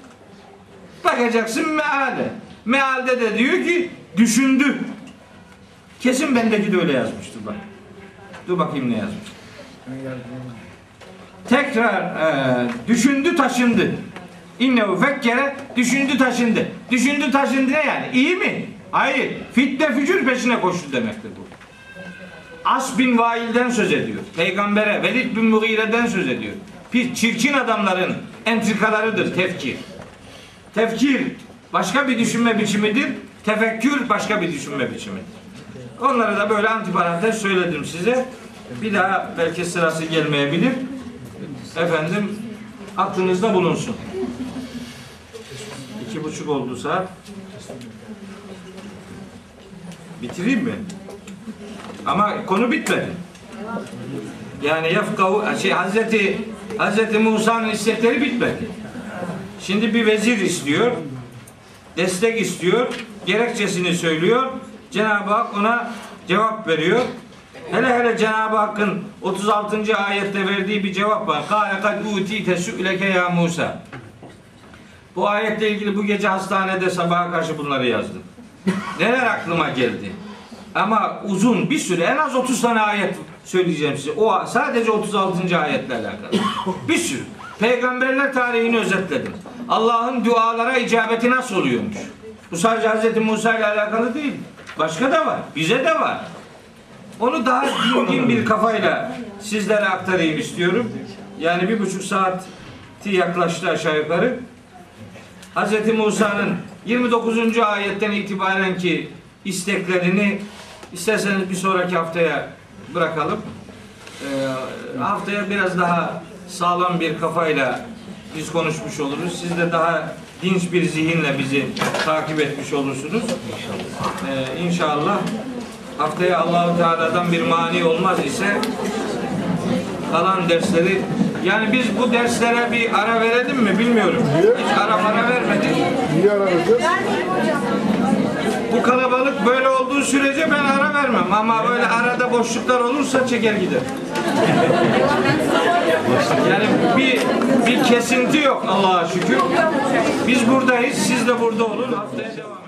Bakacaksın meale. Mealde de diyor ki düşündü. Kesin bendeki de öyle yazmıştır bak. Dur bakayım ne yazmış. Tekrar e, düşündü taşındı. İnnehu fekkere düşündü taşındı. Düşündü taşındı ne yani? İyi mi? Hayır. Fitne fücur peşine koştu demektir bu. As bin Vail'den söz ediyor. Peygambere Velid bin Mughire'den söz ediyor. Pis çirkin adamların entrikalarıdır tefkir. Tefkir başka bir düşünme biçimidir. Tefekkür başka bir düşünme biçimidir. Onları da böyle antiparantez söyledim size. Bir daha belki sırası gelmeyebilir. Efendim aklınızda bulunsun. İki buçuk oldu saat. Bitireyim mi? Ama konu bitmedi. Yani yefkahu şey Hazreti Hazreti Musa'nın istekleri bitmedi. Şimdi bir vezir istiyor. Destek istiyor. Gerekçesini söylüyor. Cenab-ı Hak ona cevap veriyor. Hele hele Cenab-ı Hakk'ın 36. ayette verdiği bir cevap var. Kâle kad utîte su'leke ya Musa. Bu ayetle ilgili bu gece hastanede sabaha karşı bunları yazdım. Neler aklıma geldi. Ama uzun bir süre en az 30 tane ayet söyleyeceğim size. O sadece 36. ayetle alakalı. Bir sürü. Peygamberler tarihini özetledim. Allah'ın dualara icabeti nasıl oluyormuş? Bu sadece Hz. Musa ile alakalı değil. Başka da var. Bize de var. Onu daha dingin bir kafayla sizlere aktarayım istiyorum. Yani bir buçuk saati yaklaştı aşağı yukarı. Hz. Musa'nın 29. ayetten itibaren ki isteklerini isterseniz bir sonraki haftaya bırakalım. Ee, haftaya biraz daha sağlam bir kafayla biz konuşmuş oluruz. Siz de daha dinç bir zihinle bizi takip etmiş olursunuz. Ee, inşallah haftaya Allahu Teala'dan bir mani olmaz ise kalan dersleri yani biz bu derslere bir ara verelim mi bilmiyorum. Hiç ara ara vermedik. Niye ara vereceğiz? Bu kalabalık böyle olduğu sürece ben ara vermem ama böyle arada boşluklar olursa çeker gider. Yani bir bir kesinti yok Allah'a şükür. Biz buradayız, siz de burada olun. Haftaya devam.